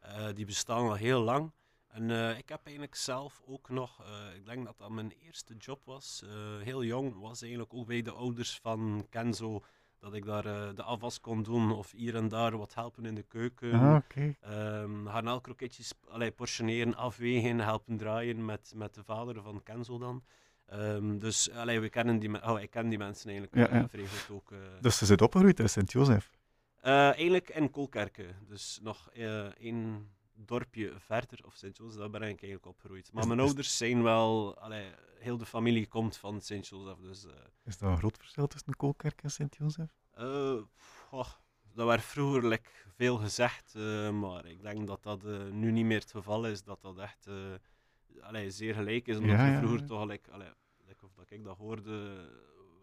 Uh, die bestaan al heel lang. En uh, ik heb eigenlijk zelf ook nog, uh, ik denk dat dat mijn eerste job was, uh, heel jong, was eigenlijk ook bij de ouders van Kenzo, dat ik daar uh, de afwas kon doen of hier en daar wat helpen in de keuken. Ah. Okay. Um, garnaalkroketjes allee, portioneren, afwegen, helpen draaien met, met de vader van Kenzo dan. Um, dus allee, we kennen die, oh, ik ken die mensen eigenlijk ja, ja. vrij goed ook. Uh, dus ze zit opgegroeid in Sint-Jozef? Uh, eigenlijk in Kolkerke, dus nog één dorpje verder, of Sint-Jozef, daar ben ik eigenlijk opgegroeid. Maar is, mijn is, ouders zijn wel, allee, heel de familie komt van Sint-Jozef. Dus, uh, is dat een groot verschil tussen Kolkerke en Sint-Jozef? Uh, oh, dat werd vroeger like, veel gezegd, uh, maar ik denk dat dat nu niet meer het geval is. Dat dat echt allee, zeer gelijk is. Omdat ja, ja, vroeger ja. toch, like, allee, like, of dat ik dat hoorde,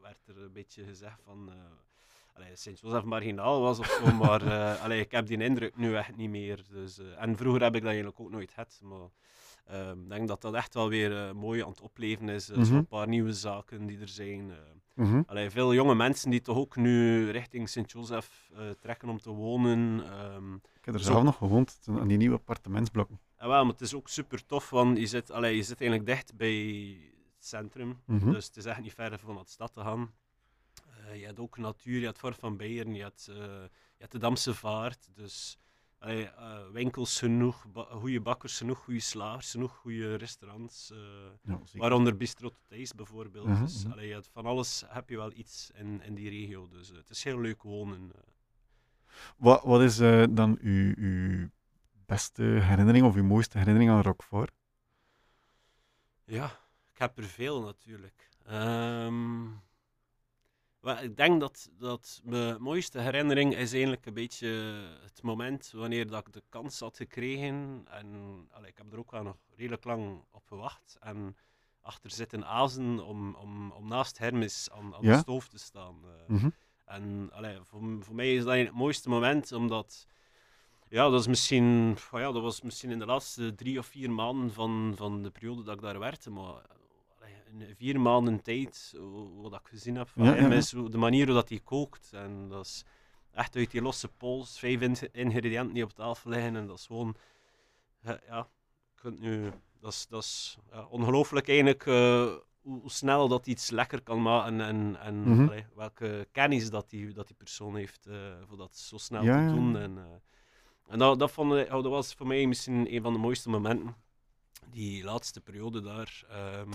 werd er een beetje gezegd van. Sint-Joseph marginaal was of zo, maar uh, allee, ik heb die indruk nu echt niet meer. Dus, uh, en vroeger heb ik dat eigenlijk ook nooit gehad, maar ik uh, denk dat dat echt wel weer uh, mooi aan het opleven is. Mm -hmm. Zo'n paar nieuwe zaken die er zijn. Mm -hmm. allee, veel jonge mensen die toch ook nu richting Sint-Joseph trekken om te wonen. Um, ik heb er zelf nog gewoond, aan die nieuwe appartementsblokken. Ja, wel, maar het is ook super tof, want je zit, allee, je zit eigenlijk dicht bij het centrum. Mhm. Dus het is echt niet ver van naar de stad te gaan. Eh, je hebt ook natuur, je hebt Fort van Beieren, je eh, je hebt de Damse Vaart. Dus eh, winkels genoeg, ba goede bakkers genoeg, goede slagers genoeg, goede restaurants. Ja, waaronder Bistro Thijs bijvoorbeeld. Mhm, Dus mhm. allee, je hebt van alles heb je wel iets in, in die regio. Dus het is heel leuk wonen. Wat, wat is dan uw, uw beste herinnering of uw mooiste herinnering aan Roquefort? Ja, ik heb er veel natuurlijk. Ehm, ik denk dat, dat mijn mooiste herinnering is eigenlijk een beetje het moment wanneer dat ik de kans had gekregen. En allee, ik heb er ook wel nog redelijk lang op gewacht. En achter zitten azen om, om, om naast Hermes aan, aan Ja? de stoof te staan. eh. Mhm. En allee, voor, voor mij is dat het mooiste moment, omdat ja, dat, is misschien, ja, dat was misschien in de laatste drie of vier maanden van, van de periode dat ik daar werkte. Maar in vier maanden tijd, wat ik gezien heb van Ja, hem, is de manier hoe dat hij kookt. En dat is echt uit die losse pols, vijf in- ingrediënten die op tafel liggen. En dat is gewoon, ja, kunt nu, dat is, dat is ja, ongelooflijk eigenlijk. eh, hoe, snel dat iets lekker kan maken en, en Mhm. allee, welke kennis dat die, dat die persoon heeft eh, voor dat zo snel Ja, te doen. En, eh, en dat, dat, vond ik, oh, dat was voor mij misschien een van de mooiste momenten. Die laatste periode daar ehm,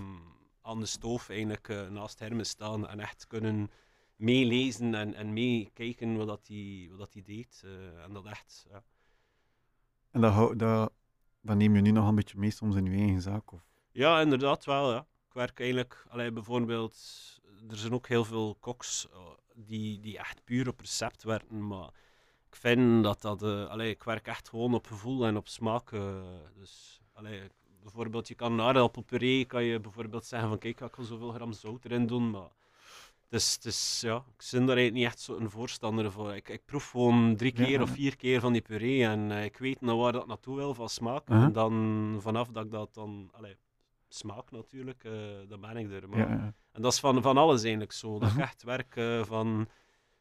aan de stoof eigenlijk eh, naast Hermes staan en echt kunnen meelezen en, en meekijken wat hij wat dat die deed. eh, en dat echt, ja. En dat, dat, dat neem je nu nog een beetje mee soms in je eigen zaak? Of? Ja, inderdaad wel. Ja. Ik werk eigenlijk, allee, bijvoorbeeld, er zijn ook heel veel koks eh, die, die echt puur op recept werken, maar ik vind dat dat, allee, ik werk echt gewoon op gevoel en op smaak. dus, allee, bijvoorbeeld, je kan een aardappelpuree, kan je bijvoorbeeld zeggen van kijk, ik wil zoveel gram zout erin doen, maar het is, het is, ja, ik ben daar eigenlijk niet echt zo een voorstander van. Ik, ik proef gewoon drie Ja, keer of vier keer van die puree en eh, ik weet naar waar dat naartoe wil van smaak. Uh-huh. En dan vanaf dat ik dat dan, allee, smaak natuurlijk, eh dan ben ik er. Maar, Ja, ja. En dat is van, van alles eigenlijk zo. Dat ik Mhm. echt werk van,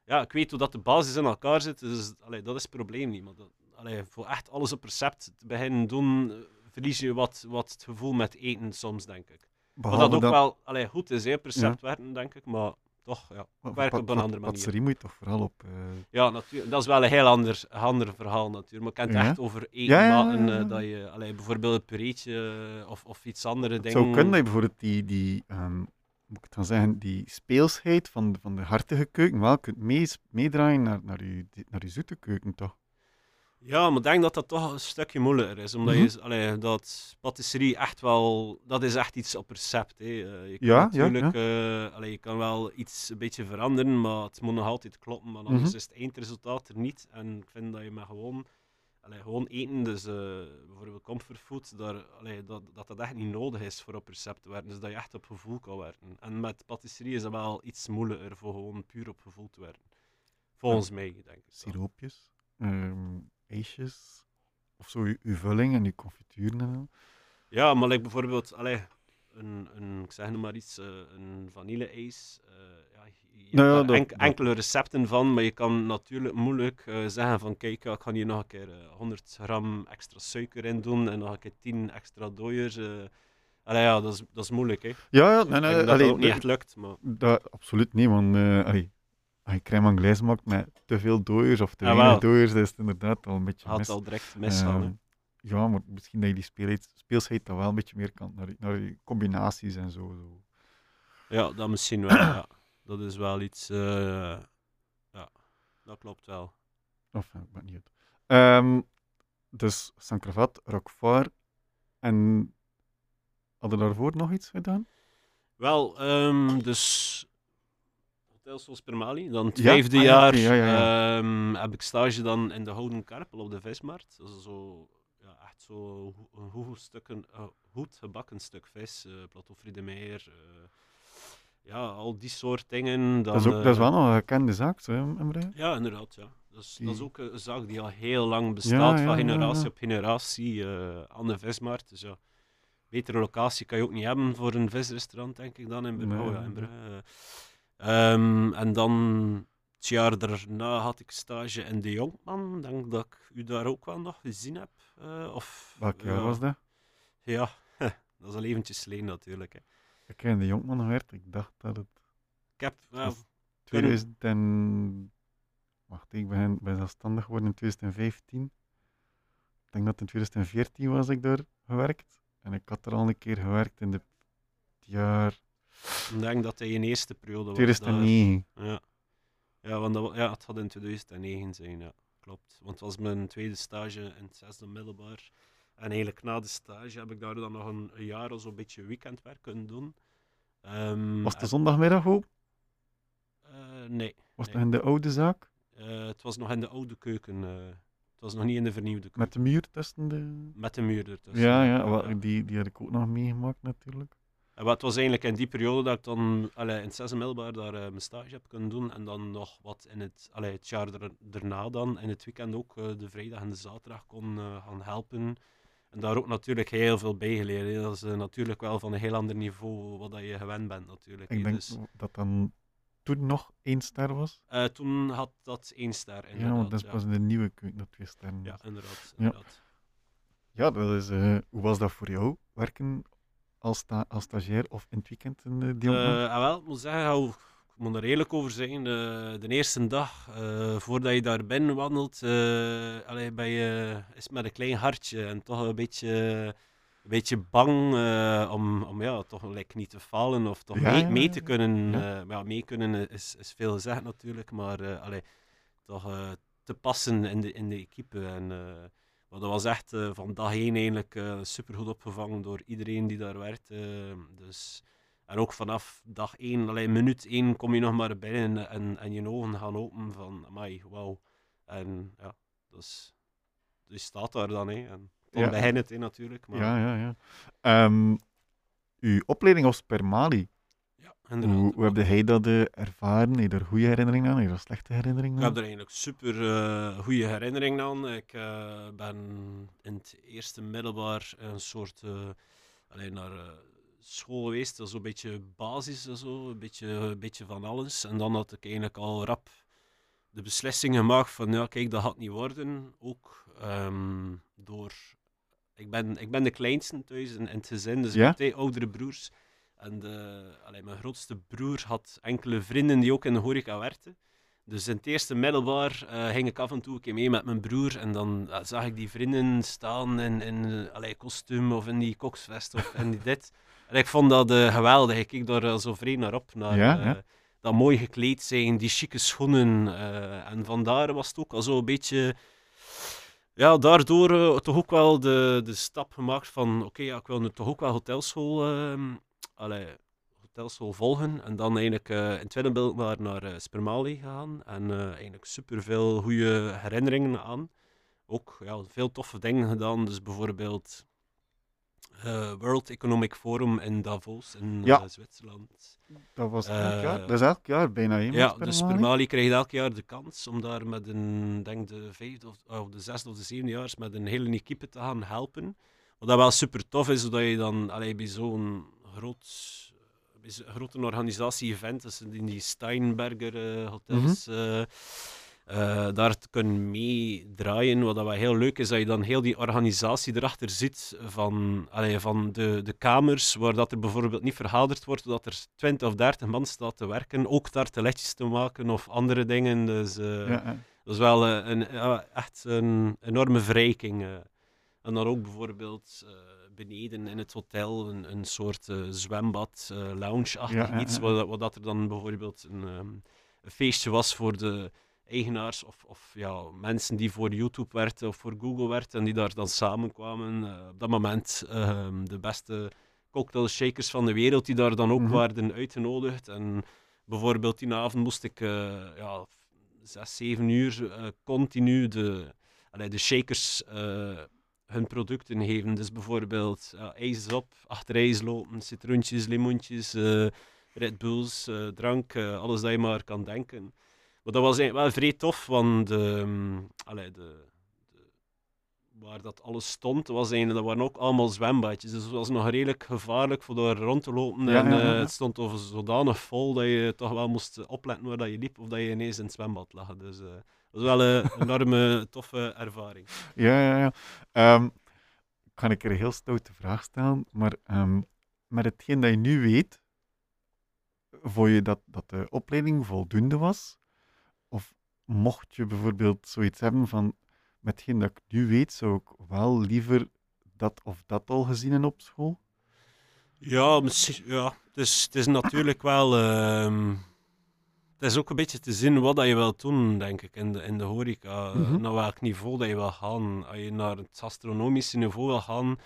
ja, ik weet hoe dat de basis in elkaar zit, dus allee, dat is het probleem niet. Maar dat, allee, voor echt alles op recept te beginnen doen, verlies je wat, wat het gevoel met eten soms, denk ik. Wat Behalve dat ook dat- wel allee, goed is, hè, op recept werken, denk ik, maar toch, ja, maar ik werk voor op een andere manier. Patisserie moet je toch vooral op... eh, Ja, natuurlijk. Dat is wel een heel ander, ander verhaal natuurlijk. Maar ik kan het Ja? echt over eten Ja, ja, ja, maken. eh, ja. dat je allee, bijvoorbeeld een pureetje eh, of, of iets andere dingen. zou kunnen dat je bijvoorbeeld die, die ehm, moet ik het dan zeggen, die speelsheid van, de- van de hartige keuken wel kunt meedraaien naar, naar, je, naar je zoete keuken, toch? Ja, maar ik denk dat dat toch een stukje moeilijker is. Omdat Mhm. je, allee, dat patisserie echt wel, dat is echt iets op recept. Hè. Eh, je kan Ja, ja, natuurlijk, eh, allee, je kan wel iets een beetje veranderen, maar het moet nog altijd kloppen. Want anders Mhm. is het eindresultaat er niet. En ik vind dat je maar gewoon, allee, gewoon eten, dus eh, bijvoorbeeld comfortfood, daar, dat, dat dat echt niet nodig is voor op recept te werken. Dus dat je echt op gevoel kan werken. En met patisserie is dat wel iets moeilijker voor gewoon puur op gevoel te werken. Volgens mij, denk ik. Siroopjes, ehm, ijsjes, of zo, je, je vulling en je confituren en zo. Ja, maar like bijvoorbeeld, allee, een, een, ik zeg nu maar iets, eh, een vanille-ijs. eh, ja, je hebt Nou ja, enk- dat- enkele recepten van, maar je kan natuurlijk moeilijk eh, zeggen van kijk, ik ga hier nog een keer eh, 100 gram extra suiker in doen en nog een keer 10 extra dooiers. eh. Allee, ja, dat is, dat is moeilijk, hè. Ja, ja, nee, nee, denk dat allee, ook niet echt lukt, maar... dat, absoluut niet, want eh allee, als je crème anglaise maakt met te veel dooiers of te Ah, weinig dooiers, dan is het inderdaad al een beetje Had mis. al direct hè. Ehm, ja, maar misschien dat je die speelsheid dan wel een beetje meer kan naar, die- naar die combinaties en zo. zo. Ja, dat misschien wel, ja. Dat is wel iets... eh, ja, dat klopt wel. Of, ik ben niet uit. Ehm, dus Saint-Cravat, Roquefort en hadden daarvoor nog iets gedaan? Wel, ehm, dus Hotel Sos Permali. Dan het Ja? vijfde Ah, ja, jaar ja, ehm, heb ik stage dan in de Houden Karpel op de vismarkt. Dat is zo, ja, echt zo een stukken, eh, goed gebakken stuk vis. eh plateau Friedemeyer. eh ja, al die soort dingen. Dan, dat, is ook, dat is wel nog een gekende zaak, zo, Emre? Ja, inderdaad. Ja. Dat, is, dat is Die- ook een zaak die al heel lang bestaat, van generatie op generatie, aan de vismarkt. Dus ja, betere locatie kan je ook niet hebben voor een visrestaurant, denk ik, dan in Brugge. Nee, Oh, in. Brugge. Ehm, en dan het jaar daarna had ik stage in De Jonkman. Ik denk dat ik u daar ook wel nog gezien heb. eh, of, Welk jaar ja, was dat? Ja, dat is al eventjes geleden natuurlijk. Hè. Ik heb in de Jonkman gewerkt, ik dacht dat het... Ik heb, Was- 2000 en... Wacht, ik ben, ben zelfstandig geworden in 2015. Ik denk dat in 2014 was ik daar gewerkt. En ik had er al een keer gewerkt in de, het jaar Ik denk dat hij in eerste periode was. 2009. daar. Ja. Ja, want dat, ja, het had in 2009 zijn, ja. Klopt. Want het was mijn tweede stage in het zesde middelbaar. En eigenlijk na de stage heb ik daar dan nog een, een jaar of zo'n beetje weekendwerk kunnen doen. Ehm, Was het de zondagmiddag ook? eh, nee. Was het Nee. nog in de oude zaak? Eh, het was nog in de oude keuken. eh. het was nog niet in de vernieuwde keuken. Met de muur tussen de... Met de muur ertussen. Ja, ja, Die, die had ik ook nog meegemaakt natuurlijk. En wat was eigenlijk in die periode dat ik dan allee, in het zesde middelbaar daar eh, mijn stage heb kunnen doen. En dan nog wat in het, allee, het jaar er, daarna dan, in het weekend ook, eh, de vrijdag en de zaterdag kon eh, gaan helpen. En daar ook natuurlijk heel veel bij geleerd. hè. Dat is natuurlijk wel van een heel ander niveau wat dat je gewend bent natuurlijk. Ik hè. denk Dus, dat dan toen nog één ster was. toen had dat één ster ja, inderdaad. want dat is ja. de nieuwe keuken dat twee sterren Ja, was. inderdaad. Ja. inderdaad. Ja, dat is, hoe was dat voor jou? Werken als, sta als stagiair of in het weekend in de Dion? Eh, ah, wel, ik moet zeggen, hou- ik moet er eerlijk over zijn. De, de eerste dag, eh, voordat je daar binnen wandelt, eh allee, ben je, is met een klein hartje en toch een beetje, een beetje bang eh, om, om ja, toch like, niet te falen of toch Ja, mee, te kunnen. Ja. eh, mee kunnen is, is veel gezegd natuurlijk, maar eh, allee, toch eh, te passen in de, in de equipe. En, eh, maar dat was echt eh, van dag één eigenlijk eh super goed opgevangen door iedereen die daar werkt. eh, dus, en ook vanaf dag één, alleen minuut één, kom je nog maar binnen en, en je ogen gaan open van, amai, wauw. En ja, dus, dus je staat daar dan, hè. En dan Ja. begint het, hè, natuurlijk. Maar, Ja, ja, ja. Ehm, uw opleiding was per Mali. Inderdaad. Hoe, hoe heb jij dat eh, ervaren? Heb je daar goede herinneringen aan? Heb je daar slechte herinneringen Ik aan? heb er eigenlijk super eh, goede herinneringen aan. Ik eh, ben in het eerste middelbaar een soort alleen naar school geweest, zo'n beetje basis en zo, een beetje, een beetje van alles. En dan had ik eigenlijk al rap de beslissing gemaakt van ja, kijk, dat gaat niet worden. Ook ehm, door. Ik ben, ik ben de kleinste thuis in, in het gezin, dus ik heb twee oudere broers. En de, allee, mijn grootste broer had enkele vrienden die ook in de horeca werkten. Dus in het eerste middelbaar eh, ging ik af en toe een keer mee met mijn broer. En dan eh, zag ik die vrienden staan in, in eh, allee, kostuum of in die koksvest of in die dit. En ik vond dat geweldig. Ik keek daar zo vreemd naar op. Naar, Ja, ja. Dat mooi gekleed zijn, die chique schoenen. en vandaar was het ook al zo een beetje... Ja, daardoor toch ook wel de, de stap gemaakt van... Oké, ja, ik wil nu toch ook wel hotelschool... ehm allee, hotelschool volgen. En dan eigenlijk eh, in het tweede beeld naar, naar eh, Spermali gegaan. En eh, eigenlijk superveel goede herinneringen aan. Ook ja, veel toffe dingen gedaan. Dus bijvoorbeeld eh, World Economic Forum in Davos in Ja. Zwitserland. Dat was elk jaar. Dat is elk jaar bijna, met Ja, dus Mali? Spermali krijgt elk jaar de kans om daar met een, denk de vijfde of, of de zesde of de zevende jaars met een hele equipe te gaan helpen. Wat dat wel super tof is, zodat je dan allee, bij zo'n groot, bij zo'n grote organisatie-event, dus in die Steinberger eh, hotels, eh, eh, daar te kunnen meedraaien. Wat dat wel heel leuk is, dat je dan heel die organisatie erachter ziet van, allee, van de, de kamers, waar dat er bijvoorbeeld niet vergaderd wordt, dat er 20 of 30 man staat te werken, ook tarteletjes te maken of andere dingen. Dus eh, Ja, ja. dat is wel eh, een, echt een enorme verrijking. eh. En dan ook bijvoorbeeld eh, beneden in het hotel een, een soort eh, zwembad, eh lounge-achtig Ja, iets. Wat, wat dat er dan bijvoorbeeld een, ehm, een feestje was voor de eigenaars of, of ja, mensen die voor YouTube werkten of voor Google werkten en die daar dan samenkwamen. Eh, op dat moment ehm, de beste cocktail shakers van de wereld die daar dan ook Mhm. werden uitgenodigd. En bijvoorbeeld die avond moest ik ja, zes, zeven uur continu de, allee, de shakers hun producten geven. Dus bijvoorbeeld ijs op, achter ijs lopen, citroentjes, limoentjes, eh, Red Bulls, eh, drank, eh, alles dat je maar kan denken. Maar dat was eigenlijk wel vrij tof, want allee, de, de, waar dat alles stond, was eigenlijk, dat waren ook allemaal zwembadjes. Dus het was nog redelijk gevaarlijk voor daar rond te lopen. Ja, en ja, ja, ja. het stond over zodanig vol dat je toch wel moest opletten waar dat je liep of dat je ineens in het zwembad lag. Dus was wel een enorme toffe ervaring. Ja, ja, ja. Ehm, kan ik er een heel stoute vraag stellen, maar ehm, met hetgeen dat je nu weet, vond je dat, dat de opleiding voldoende was? Of mocht je bijvoorbeeld zoiets hebben van, met hetgeen dat ik nu weet, zou ik wel liever dat of dat al gezien hebben op school? Ja, ja het, is, het is natuurlijk wel. ehm, het is ook een beetje te zien wat dat je wilt doen, denk ik, in de, in de horeca. Eh, Mhm. Naar welk niveau dat je wil gaan. Als je naar het astronomische niveau wil gaan,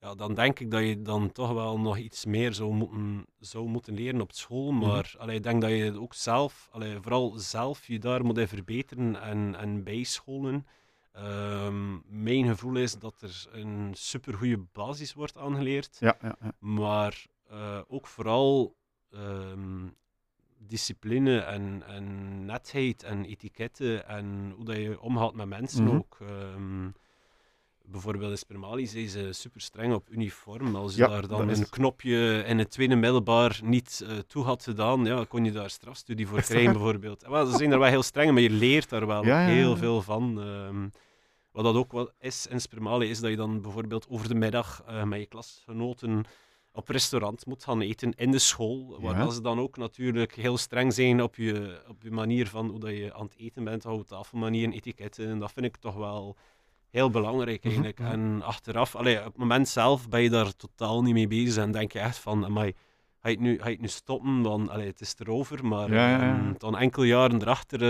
ja, dan denk ik dat je dan toch wel nog iets meer zou moeten, zou moeten leren op school. Mhm. Maar allee, ik denk dat je ook zelf, allee, vooral zelf, je daar moet verbeteren en, en bijscholen. Ehm, mijn gevoel is dat er een supergoeie basis wordt aangeleerd. Ja, ja, ja. Maar eh, ook vooral ehm, discipline en, en netheid en etiketten en hoe dat je omgaat met mensen Mhm. ook. Ehm, bijvoorbeeld in Spermali zijn ze super streng op uniform. Als je Ja, daar dan een knopje in het tweede middelbaar niet eh, toe had gedaan, ja, kon je daar strafstudie voor krijgen bijvoorbeeld. En ze zijn er wel heel streng, maar je leert daar wel Ja, heel ja. veel van. ehm. wat dat ook wel is in Spermali, is dat je dan bijvoorbeeld over de middag eh, met je klasgenoten op restaurant moet gaan eten in de school. Waar Ja. ze dan ook natuurlijk heel streng zijn op je, op je manier van hoe dat je aan het eten bent, houdt tafelmanieren, etiketten. En dat vind ik toch wel heel belangrijk Mhm, eigenlijk. En achteraf, allee, op het moment zelf ben je daar totaal niet mee bezig en denk je echt van, amai, ga je het nu, ga je het nu stoppen, want allee, het is erover. Maar Ja, ja, ja. ehm, dan enkele jaren erachter,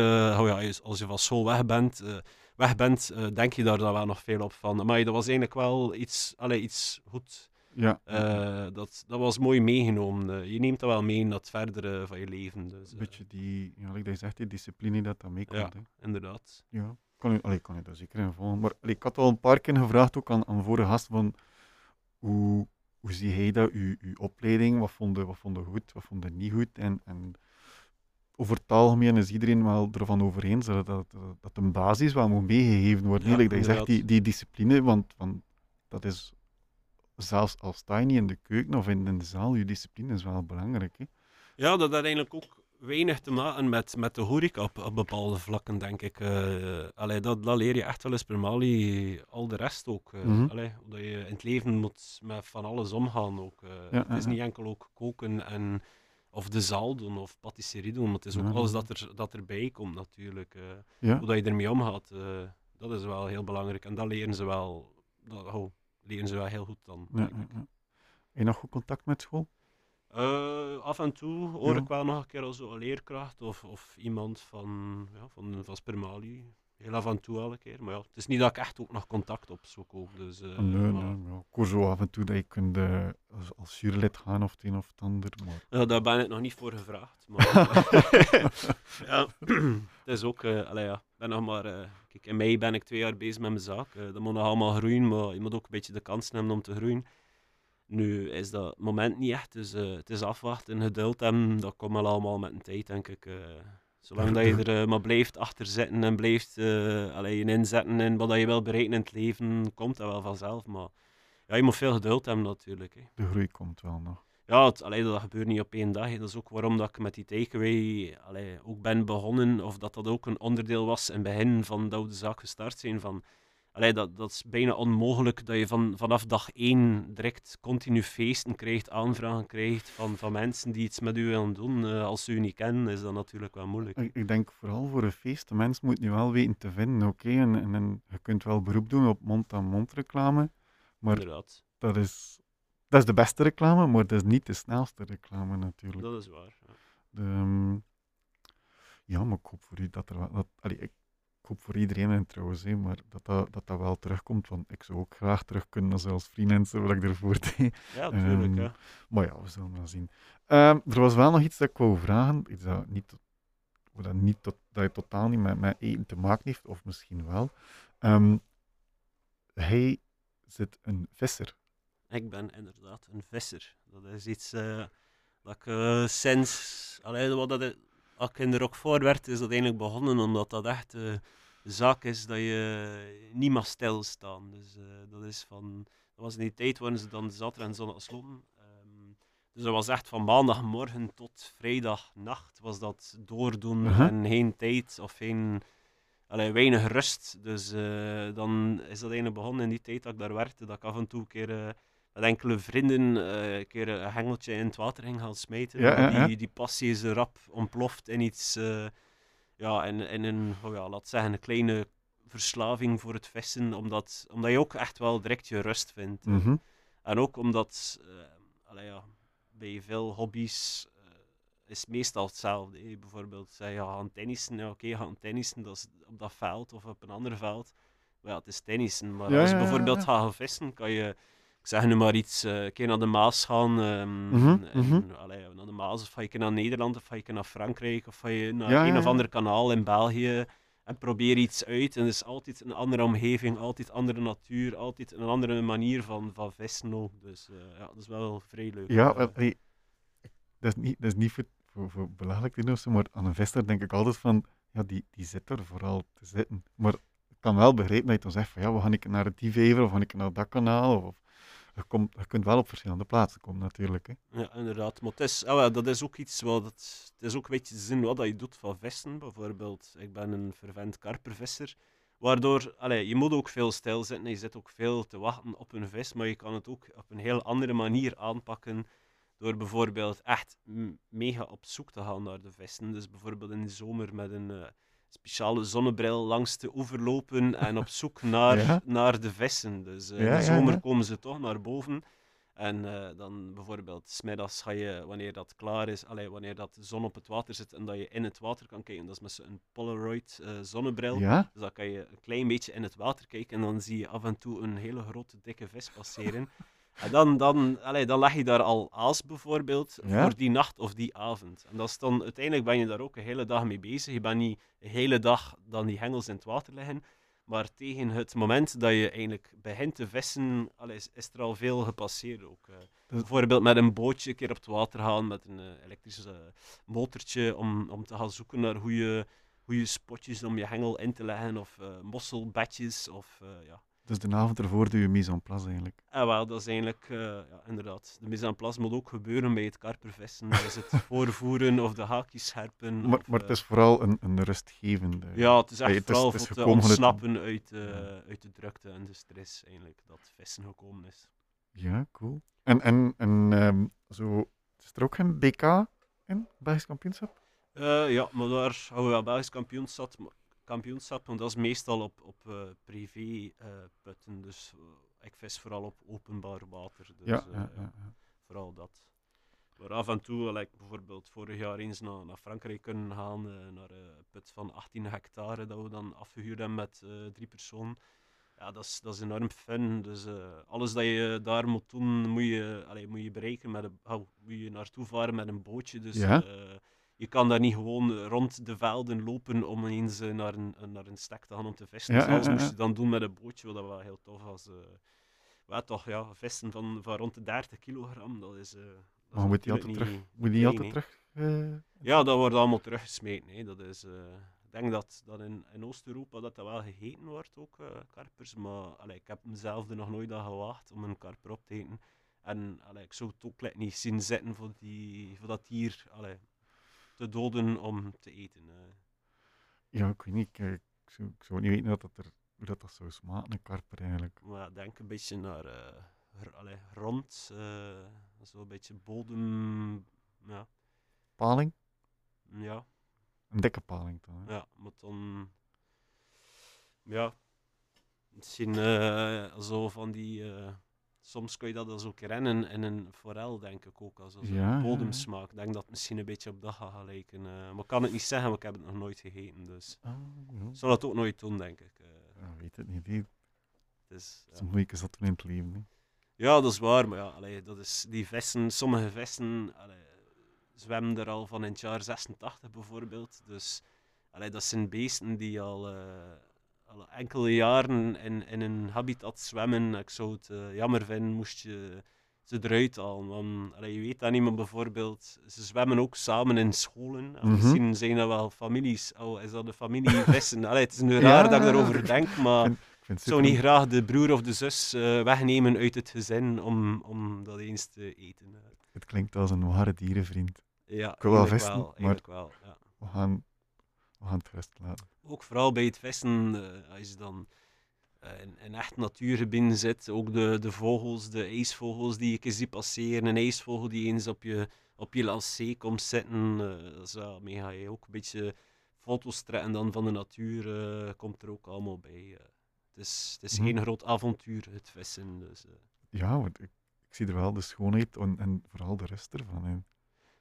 oh ja, als- als je van school weg bent, eh, weg bent eh, denk je daar dan wel nog veel op van. Maar dat was eigenlijk wel iets, allee, iets goed. Ja. Eh, dat, dat was mooi meegenomen. Eh, je neemt dat wel mee in het verdere van je leven. Dus, Een eh, beetje die, ja, like dat zegt, die discipline dat dat meekomt. Ja. hè. inderdaad. Ja, kan je, allee, kan daar zeker in volgen. Maar allee, ik had al een paar keer gevraagd ook aan, aan vorige gast van hoe, hoe zie hij dat, uw, uw opleiding, wat vond je wat vond je goed, wat vond je niet goed. En, en over het algemeen is iedereen wel ervan over eens dat, dat, dat, dat een basis wel moet meegegeven worden. Ja, dat je zegt, die, die discipline, want, want dat is zelfs al sta je niet in de keuken of in, in de zaal, je discipline is wel belangrijk. Hè? Ja, dat had eigenlijk ook weinig te maken met, met de horeca op, op bepaalde vlakken, denk ik. Eh allee, dat, dat leer je echt wel eens per Mali, al de rest ook. Mhm. allee, dat je in het leven moet met van alles omgaan ook. eh. Ja, het is niet enkel ook koken en of de zaal doen of patisserie doen, maar het is ook Ja, alles dat, er, dat erbij komt natuurlijk. Ja, Hoe dat je ermee omgaat, dat is wel heel belangrijk. En dat leren ze wel, dat, oh, leren ze wel heel goed dan. ja, ja, nog goed contact met school? Eh, af en toe hoor ik wel nog een keer als een leerkracht of, of iemand van, ja, van, van Spermali. Heel af en toe wel een keer. Maar ja, het is niet dat ik echt ook nog contact opzoek. Ook, dus, eh, nee, maar- nee. Ik hoor zo af en toe dat je kunt eh, als, als jurylid gaan of het een of het ander. Maar... Ja, daar ben ik nog niet voor gevraagd. Maar, ja, het is ook, eh allee, ja, ben nog maar, eh, kijk, in mei ben ik twee jaar bezig met mijn zaak. Eh, dat moet nog allemaal groeien, maar je moet ook een beetje de kans hebben om te groeien. Nu is dat moment niet echt, dus eh, het is afwachten, geduld hebben, dat komt wel allemaal met een tijd, denk ik. Zolang dat je er eh, maar blijft achter zitten en blijft allee, je inzetten in wat dat je wil bereiken in het leven, komt dat wel vanzelf. Maar ja, je moet veel geduld hebben natuurlijk. Hè. De groei komt wel nog. Ja, het, allee, dat gebeurt niet op één dag. hè. Dat is ook waarom dat ik met die takeaway allee, ook ben begonnen. Of dat dat ook een onderdeel was in het begin van dat we de zaak gestart zijn. Van, allee, dat, dat is bijna onmogelijk dat je van, vanaf dag één direct continu feesten krijgt, aanvragen krijgt van, van mensen die iets met u willen doen. Eh, als ze u niet kennen, is dat natuurlijk wel moeilijk. Ik, ik denk vooral voor een feest, de mens moet nu wel weten te vinden, oké? En, en, en je kunt wel beroep doen op mond-aan-mond reclame, maar Inderdaad, dat is, dat is de beste reclame, maar dat is niet de snelste reclame natuurlijk. dat is waar. ja. De, ehm, ja, maar ik hoop voor u dat er wel... Dat, allee, ik, ik hoop voor iedereen en trouwens, maar dat dat, dat dat wel terugkomt, want ik zou ook graag terug kunnen als als freelancer, wat ik ervoor deed. Ja, natuurlijk. Ehm. Maar ja, we zullen wel zien. Ehm, er was wel nog iets dat ik wou vragen, iets dat, niet, tot- dat, niet tot, dat je totaal niet met, met eten te maken heeft, of misschien wel. Ehm, hij zit een visser. Ik ben inderdaad een visser. Dat is iets eh, dat ik eh, sinds... Allee, wat dat, als ik in de rock voor werd, is dat eigenlijk begonnen omdat dat echt eh, zaak is dat je niet mag stilstaan. Dus eh, dat is van... Dat was in die tijd waarin ze dan zaterdag en zondag sloten. Ehm, dus dat was echt van maandagmorgen tot vrijdagnacht was dat doordoen Uh-huh. en geen tijd of geen... Allee, weinig rust. Dus eh, dan is dat eigenlijk begonnen in die tijd dat ik daar werkte, dat ik af en toe een keer... eh, met enkele vrienden een keer een hengeltje in het water ging gaan smijten. Ja, maar ja, ja. die, die passie is rap ontploft in iets, ja, in, in een, oh ja, laat zeggen, een kleine verslaving voor het vissen, omdat, omdat je ook echt wel direct je rust vindt. Mhm. En ook omdat, eh allee, ja, bij veel hobby's eh, is het meestal hetzelfde. Bijvoorbeeld, zeg je ja, gaan tennissen, ja, oké, gaan tennissen, dat is op dat veld of op een ander veld. Maar ja, het is tennissen. Maar Ja, als je bijvoorbeeld gaat gaan vissen, kan je, ik zeg nu maar iets, eh, een keer naar de Maas gaan, Mhm, en, mhm. allee, naar de Maas, of ga je naar Nederland, of ga je naar Frankrijk, of ga je naar Ja, een ja, of ander kanaal in België en probeer iets uit. En het is altijd een andere omgeving, altijd andere natuur, altijd een andere manier van, van vissen ook. Dus eh, ja, dat is wel vrij leuk. Ja, Eh, wel, dat is niet, dat is niet voor, voor, voor belachelijk te doen, zo, maar aan een visser denk ik altijd van, ja, die, die zit er vooral te zitten. Maar ik kan wel begrijpen dat je dan zegt van, ja, we gaan ik naar het Divever of gaan ik naar dat kanaal, of, je, kunt wel op verschillende plaatsen komen natuurlijk. Hè. Ja, inderdaad. Maar ah, dat is ook iets wat het, is ook een beetje te zien wat je doet van vissen. Bijvoorbeeld, ik ben een vervent karpervisser. Waardoor, allee, je moet ook veel stilzitten en je zit ook veel te wachten op een vis, maar je kan het ook op een heel andere manier aanpakken. Door bijvoorbeeld echt mega op zoek te gaan naar de vissen. Dus bijvoorbeeld in de zomer met een eh, speciale zonnebril langs de oever lopen en op zoek naar, Ja. naar de vissen. Dus eh, Ja, in de zomer ja. komen ze toch naar boven. En eh, dan bijvoorbeeld, smiddags ga je, wanneer dat klaar is, allee, wanneer dat de zon op het water zit en dat je in het water kan kijken, dat is met zo'n Polaroid eh, zonnebril. Ja? Dus dan kan je een klein beetje in het water kijken en dan zie je af en toe een hele grote, dikke vis passeren. en dan, dan, allee, dan leg je daar al aas bijvoorbeeld Ja? voor die nacht of die avond. En dat is dan, uiteindelijk ben je daar ook een hele dag mee bezig. Je bent niet de hele dag dan die hengels in het water liggen. Maar tegen het moment dat je eigenlijk begint te vissen, allee, is, is er al veel gepasseerd ook. eh. Bijvoorbeeld met een bootje een keer op het water gaan, met een eh, elektrisch motortje, om, om te gaan zoeken naar goede, goede spotjes om je hengel in te leggen, of eh, mosselbedjes, of ja. Dus de avond ervoor doe je mise en place eigenlijk. En wel, dat is eigenlijk, eh, ja, inderdaad, de mise en place moet ook gebeuren bij het karpervissen. Dat is het voorvoeren of de haakjes scherpen. Maar, of, maar het eh, is vooral een, een rustgevende... Ja, het is echt Hey, het is- vooral het is gekomen vanuit- ontsnappen uit, Ja. uit de drukte en de stress eigenlijk, dat vissen gekomen is. Ja, cool. En, en, en ehm, zo, is er ook geen BK in, Belgisch kampioenschap? Ja, maar daar houden we wel Belgisch kampioenschap, kampioenschap, want dat is meestal op, op eh, privé eh, putten. Dus eh, ik vis vooral op openbaar water. Dus, ja, ja, ja, vooral dat. Maar af en toe, like bijvoorbeeld vorig jaar eens naar, naar Frankrijk kunnen gaan, naar een put van 18 hectare, dat we dan afgehuurd hebben met drie personen. Ja, dat is, dat is enorm fun. Dus alles dat je daar moet doen, moet je, allee, moet je bereiken met een, oh, moet je naartoe varen met een bootje. Dus Ja. Eh, je kan daar niet gewoon rond de velden lopen om eens eh, naar, een, naar een stek te gaan om te vissen. Ja, alles ja, ja, moest je dan doen met een bootje, wat wel heel tof was. eh ja, toch, ja, vissen van, van rond de 30 kilogram, dat is... eh, dat Maar is moet die altijd terug? niet Moet die altijd terug? eh, Ja, dat wordt allemaal teruggesmeten. Hè. Dat is, eh, ik denk dat, dat in, in Oost-Europa dat, dat wel gegeten wordt, ook eh, karpers. Maar allee, ik heb mezelf er nog nooit aan gewaagd om een karper op te eten. En allee, ik zou het ook niet zien zitten voor, die, voor dat dier allee, te doden om te eten. ja, ik weet niet. Ik, eh, ik, zou, ik zou niet weten dat dat er, hoe dat, dat zou smaken, een karper eigenlijk. Maar denk een beetje naar r- allee, rond, eh zo'n beetje bodem. Ja, Paling? ja, Een dikke paling dan. hè? Ja, maar dan. Ja. Misschien zo van die. Soms kun je dat als ook rennen in een forel, denk ik ook. Als, als Ja, een bodemsmaak. Ik denk dat het misschien een beetje op dat gaat gelijken. eh, maar ik kan het niet zeggen, want ik heb het nog nooit gegeten. Dus ik zal het ook nooit doen, denk ik. eh. Ja, weet het niet. Die, het is, ja. Zo moeilijk toen in het leven. Hè. Ja, dat is waar, maar ja, allee, dat is, die vissen, sommige vissen allee, zwemmen er al van in het jaar 86 bijvoorbeeld. Dus allee, dat zijn beesten die al, eh, al enkele jaren in, in een habitat zwemmen. Ik zou het eh, jammer vinden moest je ze eruit halen. Want, allee, je weet dat niet, maar bijvoorbeeld, ze zwemmen ook samen in scholen. En Mhm. Misschien zijn dat wel families. Oh, is dat een familie vissen? Allee, het is nu Ja, raar dat ik daarover denk, maar... Ik vind Ik het zou niet graag de broer of de zus eh, wegnemen uit het gezin om, om dat eens te eten. Het klinkt als een ware dierenvriend. Ja, Ik wil wel vissen, wel, maar- wel, ja. We gaan, we gaan het rust laten. Ook vooral bij het vissen, eh, als je dan eh, in, in echt natuurgebieden zit. Ook de, de vogels, de ijsvogels die ik zie passeren. Een ijsvogel die eens op je, op je komt zitten. eh dat is wel mega. hè. Ook een beetje foto's trekken dan van de natuur komt er ook allemaal bij. Het is, het is Mhm. geen groot avontuur, het vissen. Dus. Ja, want ik, ik zie er wel de schoonheid en, en vooral de rest ervan in.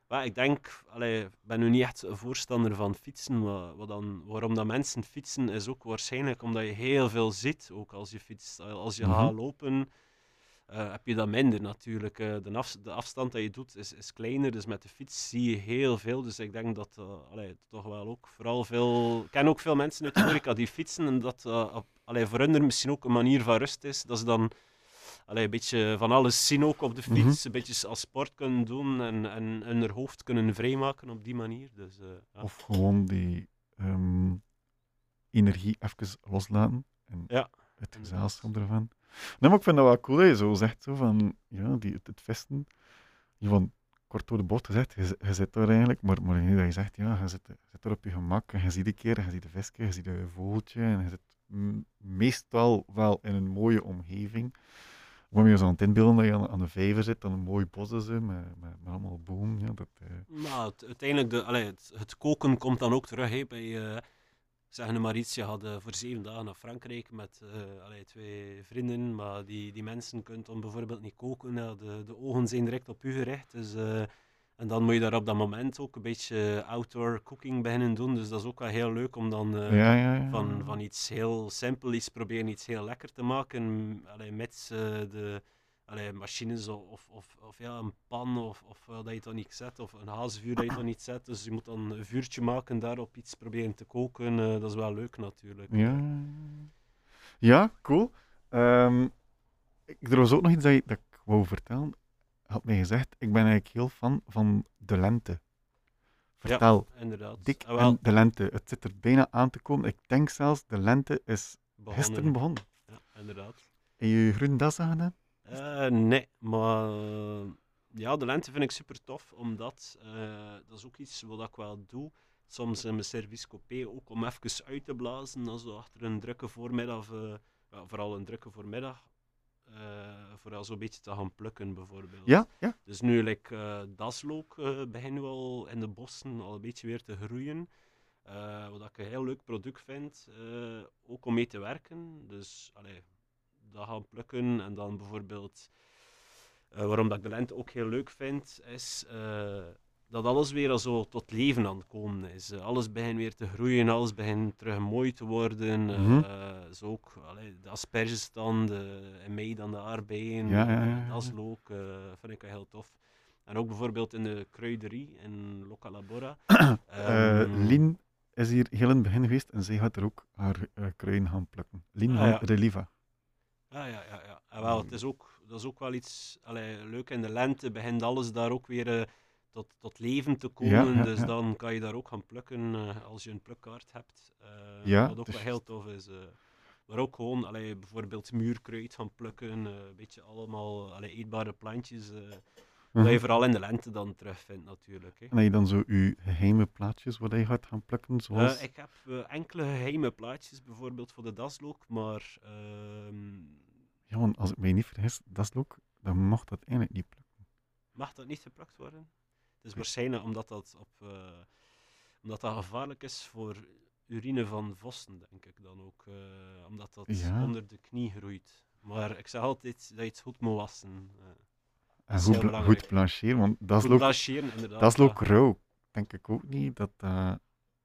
Maar ik denk, allee, ik ben nu niet echt een voorstander van fietsen. Maar wat dan, waarom dat mensen fietsen is ook waarschijnlijk omdat je heel veel ziet. Ook als je fietst. Als je Mhm. gaat lopen, eh, heb je dat minder natuurlijk. Eh, de, af, de afstand dat je doet is, is kleiner. Dus met de fiets zie je heel veel. Dus ik denk dat eh, allee, toch wel ook vooral veel. Ik ken ook veel mensen uit de horeca die fietsen. En dat allee, voor hun er misschien ook een manier van rust is. Dat ze dan allee, een beetje van alles zien ook op de Mhm. fiets. Een beetje als sport kunnen doen en, en hun hoofd kunnen vrijmaken op die manier. Dus, eh, ja. Of gewoon die ehm, energie even loslaten. En Ja, het gezelschap ervan. Nee, maar ik vind dat wel cool dat je zo zegt, zo van, ja, die, het, het vesten. Je van kort door de bocht gezegd, je, zi- je zit daar eigenlijk, maar, maar nu dat je zegt, ja, je zit, je zit er op je gemak en je ziet een keer, je ziet de visje, je ziet een vogeltje en je zit meestal wel in een mooie omgeving. Om je zo aan het inbeelden dat je aan, de vijver zit, dan een mooi bos met, met, allemaal boom. Ja, dat, het, uiteindelijk, de, allee, het, koken komt dan ook terug. Hè, bij, eh zeggen de Maritia had eh, voor zeven dagen naar Frankrijk met allee, twee vrienden. Maar die, die mensen kunnen dan bijvoorbeeld niet koken. De, de ogen zijn direct op u gericht. Dus, en dan moet je daar op dat moment ook een beetje outdoor cooking beginnen doen. Dus dat is ook wel heel leuk om dan eh, ja, ja, ja. van, van iets heel simpel, iets proberen iets heel lekker te maken. Allee, met eh, de allee, machines of, of, of, of ja, een pan of, of dat je dan niet zet, of een hazenvuur dat je dan niet zet. Dus je moet dan een vuurtje maken, daarop iets proberen te koken. eh, dat is wel leuk natuurlijk. Ja, ja cool. Ik- er was ook nog iets dat, je, dat ik wou vertellen. Had mij gezegd, ik ben eigenlijk heel fan van de lente. Vertel, Inderdaad. dik Ah, en de lente. Het zit er bijna aan te komen. Ik denk zelfs, de lente is begonnen. gisteren begonnen. Ja, inderdaad. En je groene das aan gedaan? Eh, nee, maar ja, de lente vind ik super tof, omdat eh, dat is ook iets wat ik wel doe. Soms in mijn service coupé ook om even uit te blazen, als we achter een drukke voormiddag, eh, ja, vooral een drukke voormiddag, vooral zo'n beetje te gaan plukken bijvoorbeeld. Ja, ja. Dus nu, like, eh daslook, eh beginnen we al in de bossen al een beetje weer te groeien. Eh, wat ik een heel leuk product vind, eh, ook om mee te werken. Dus, allee, dat gaan plukken en dan bijvoorbeeld, eh, waarom dat ik de lente ook heel leuk vind, is eh, dat alles weer al zo tot leven aan het komen is. Eh, alles begint weer te groeien, alles begint terug mooi te worden. Eh, Mhm. eh, zo ook allee, de asperges dan, de, in mei dan de aardbeien, Ja, ja, ja, ja. dat is leuk, vind ik heel tof. En ook bijvoorbeeld in de kruiderie in Localabora. Ehm, Lien is hier heel in het begin geweest en zij gaat er ook haar kruiden gaan plukken. Lien Ah, van. Reliva. Ja, ja, ja. ja. En wel, het is ook, dat is ook wel iets allee, leuk. In de lente begint alles daar ook weer tot, tot leven te komen. ja, dus dan kan je daar ook gaan plukken eh, als je een plukkaart hebt. Eh, Ja, wat ook dus- wel heel tof is. eh. maar ook gewoon allee, bijvoorbeeld muurkruid gaan plukken. eh, een beetje allemaal allee, eetbare plantjes. eh Mhm. Dat je vooral in de lente dan terugvindt natuurlijk. Hè. En heb je dan zo je geheime plaatjes waar je gaat gaan plukken? Zoals... Eh, ik heb eh, enkele geheime plaatjes, bijvoorbeeld voor de daslook, maar ehm, Ja, want als ik mij niet vergis, dat is ook, dan mocht dat eigenlijk niet plukken. Mag dat niet geplukt worden? Het is waarschijnlijk omdat dat, op, eh, omdat dat gevaarlijk is voor urine van vossen, denk ik dan ook. eh, omdat dat Ja. onder de knie groeit. Maar ik zeg altijd dat je het goed moet wassen. eh. En goed, bl- goed blancheren, want dat is ook, dat is ook rauw. Denk ik ook niet dat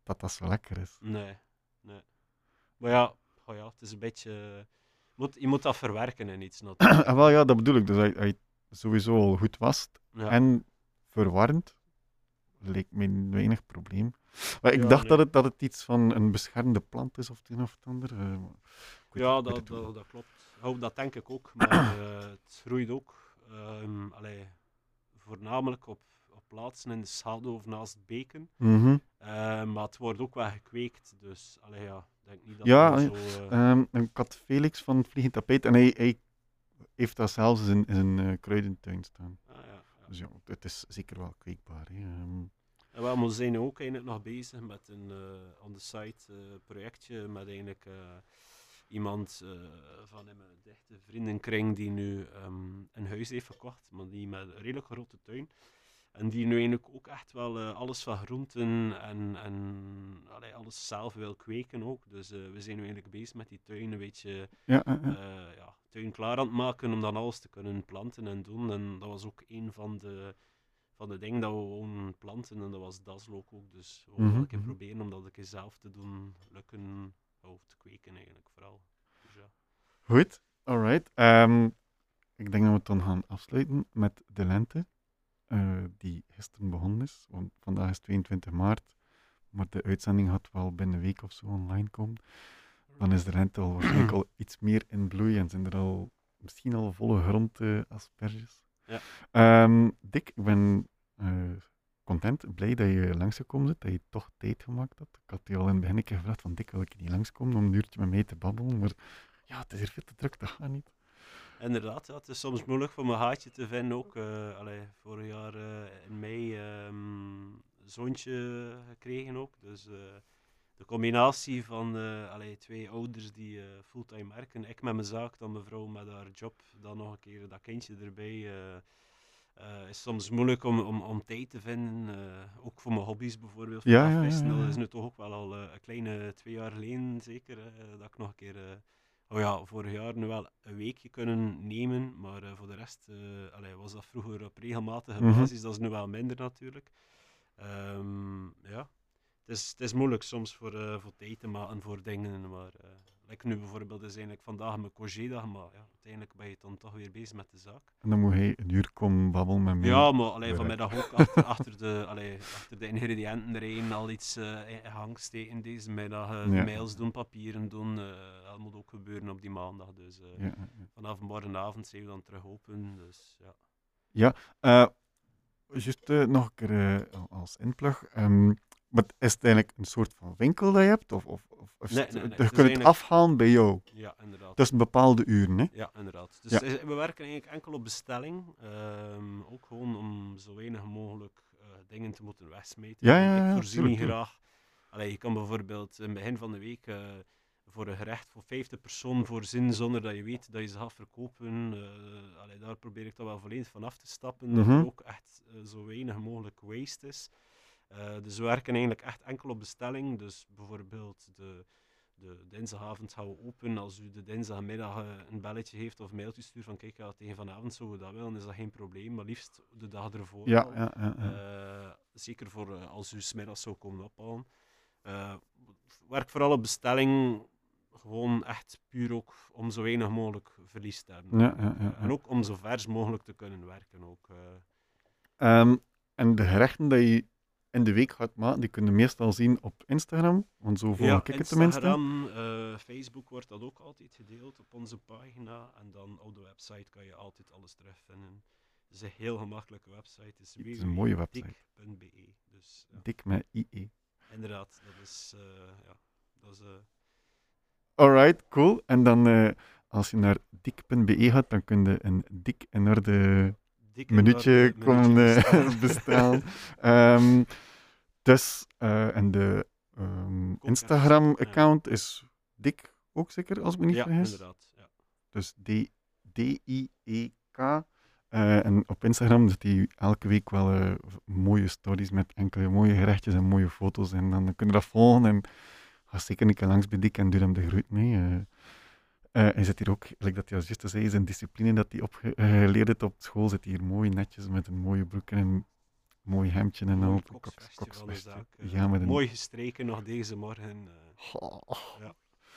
dat, dat zo lekker is. Nee, nee. Maar ja, oh ja het is een beetje... Moet, je moet dat verwerken in iets natuurlijk. en wel ja, dat bedoel ik. Dus hij, hij sowieso al goed wast Ja. en verwarmd, leek me weinig probleem. Maar ik Ja, dacht nee. dat, het, dat het iets van een beschermde plant is of het een of het ander. eh, Ja, dat, dat, dat klopt. Dat denk ik ook. Maar eh, het groeit ook ehm, allee, voornamelijk op, op plaatsen in de schaduw of naast beken. Mhm. Eh, maar het wordt ook wel gekweekt. Dus allee, ja, ik denk niet dat Ja, eh, zo... eh, Ehm, ik had Felix van Vliegend Tapijt en hij, hij heeft dat zelfs in zijn, in zijn kruidentuin staan. ah, ja. Dus ja, het is zeker wel kweekbaar. Hè. Ehm, En wel, maar we zijn ook eigenlijk nog bezig met een eh on the site eh, projectje met eigenlijk eh, iemand van in mijn dichte vriendenkring die nu ehm, een huis heeft verkocht, maar die met een redelijk grote tuin. En die nu eigenlijk ook echt wel alles van groenten en, en allee, alles zelf wil kweken ook. Dus we zijn nu eigenlijk bezig met die tuin een beetje ja, tuin klaar aan het maken om dan alles te kunnen planten en doen. En dat was ook een van de, van de dingen dat we gewoon planten en dat was daslook ook. Dus we Mhm, een keer mhm. proberen om dat een keer zelf te doen lukken, of te kweken eigenlijk vooral. Dus ja. Goed, alright. Ehm, ik denk dat we het dan gaan afsluiten met de lente, eh, die gisteren begonnen is. Want vandaag is 22 maart, maar de uitzending gaat wel binnen een week of zo online komen. Dan is de lente al waarschijnlijk al iets meer in bloei en zijn er al misschien al volle grond eh, asperges. Ja. Ehm, Dick, ik ben eh, content, blij dat je langsgekomen bent, dat je toch tijd gemaakt hebt. Ik had je al in het begin een keer gevraagd van Dick, wil ik niet langskomen om een uurtje met mij te babbelen, maar ja, het is hier veel te druk, dat gaat niet. Inderdaad, ja, het is soms moeilijk voor mijn haatje te vinden ook. allee, vorig jaar eh, in mei ehm zoontje gekregen ook. Dus de combinatie van allee, twee ouders die eh, fulltime werken, ik met mijn zaak, dan mijn vrouw met haar job, dan nog een keer dat kindje erbij. eh, is soms moeilijk om, om, om tijd te vinden, ook voor mijn hobby's bijvoorbeeld. Ja, ja, ja, vissen, ja. Dat is nu toch ook wel al een kleine twee jaar geleden zeker, dat ik nog een keer... Oh ja, vorig jaar nu wel een weekje kunnen nemen, maar voor de rest allee, was dat vroeger op regelmatige Mhm. basis. Dat is nu wel minder natuurlijk. Ehm, ja, het is, het is moeilijk soms voor, eh, voor tijd te maken voor dingen, maar like nu bijvoorbeeld is eigenlijk vandaag mijn congé-dag, maar ja, uiteindelijk ben je dan toch weer bezig met de zaak. En dan moet hij een uur komen babbelen met mij. Ja, maar allee, Ja. vanmiddag ook achter, achter, de, allee, achter de ingrediënten erin al iets eh in gang steken deze middag. Ja. Mails doen, papieren doen, dat moet ook gebeuren op die maandag. Dus Ja, ja, ja. vanaf morgenavond zijn we dan terug open. Dus ja. Eh, Juist nog een keer als inplug. ehm, maar is het eigenlijk een soort van winkel dat je hebt? Of, of, of, of Nee, je kunt het eigenlijk- afhalen bij jou? ja, inderdaad. Tussen bepaalde uren, hè? Ja, inderdaad. Dus Ja. is- we werken eigenlijk enkel op bestelling. ehm, ook gewoon om zo weinig mogelijk eh, dingen te moeten wegsmeten. Ja, ja, Ik ja, tuurlijk. graag. Allee, je kan bijvoorbeeld in het begin van de week eh, voor een gerecht voor 50 personen voorzien zonder dat je weet dat je ze gaat verkopen. Eh, allee, daar probeer ik dan wel volledig van af te stappen. Dat Mhm. er ook echt eh, zo weinig mogelijk waste is. Eh, dus we werken eigenlijk echt enkel op bestelling. Dus bijvoorbeeld de, de dinsdagavond gaan we open. Als u de dinsdagmiddag eh, een belletje heeft of een mailtje stuurt van kijk, ja, tegen vanavond zouden we dat willen, is dat geen probleem. Maar liefst de dag ervoor Ja, ja, ja. Eh, zeker voor als u smiddags zou komen ophalen. Werk vooral op bestelling. Gewoon echt puur ook om zo weinig mogelijk verlies te hebben. Ja, ja, ja, en ook om zo vers mogelijk te kunnen werken. Ook, eh. Ehm, en de gerechten die je in de week gaat maken, die kun je meestal zien op Instagram. Want zo volg ja, ik het tenminste. Instagram, eh, Facebook wordt dat ook altijd gedeeld op onze pagina. En dan op de website kan je altijd alles terugvinden. Het is een heel gemakkelijke website. Het is, Het is een mooie website. www.dik.be. Dus ja, Dik met IE. inderdaad, dat is... eh, ja, dat is eh, Alright, cool. En dan, als je naar dik.be gaat, dan kun je een dik en orde minuutje eh, bestellen. Ehm, dus, eh, en de ehm, Instagram-account is dik ook zeker, als ik me niet ja, vergis. inderdaad. Ja. Dus D- D-I-E-K. Eh, en op Instagram zet hij elke week wel eh, mooie stories met enkele mooie gerechtjes en mooie foto's. En dan kun je dat volgen en ga zeker een keer langs bij Dick en doe hem de groet mee. Eh, hij zit hier ook, like dat juist zei, zijn discipline dat hij opgeleerd heeft op school, zit hier mooi netjes met een mooie broek en een mooi hemdje en al. Koksvestje eh, Ja, met een... Mooi gestreken nog deze morgen. eh, Oh,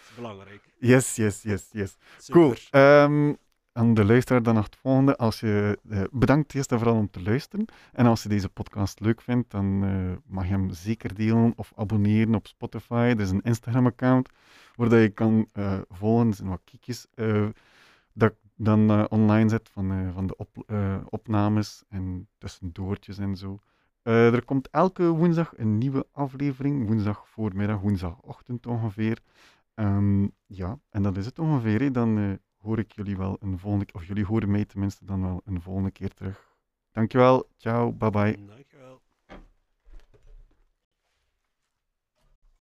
is belangrijk. Yes, yes, yes, yes. Super. Cool. Ehm, aan de luisteraar dan nog het volgende. Als je, eh, bedankt eerst en vooral om te luisteren. En als je deze podcast leuk vindt, dan eh, mag je hem zeker delen of abonneren op Spotify. Er is een Instagram-account waar je kan eh, volgen. Wat kiekjes eh, dat ik dan eh, online zet van, van de op, opnames en tussendoortjes en zo. Er komt elke woensdag een nieuwe aflevering. Woensdag voormiddag, woensdagochtend ongeveer. Ehm, ja, en dat is het ongeveer. Dan hoor ik jullie wel een volgende keer, of jullie horen mij tenminste dan wel een volgende keer terug. Dankjewel, ciao, bye bye.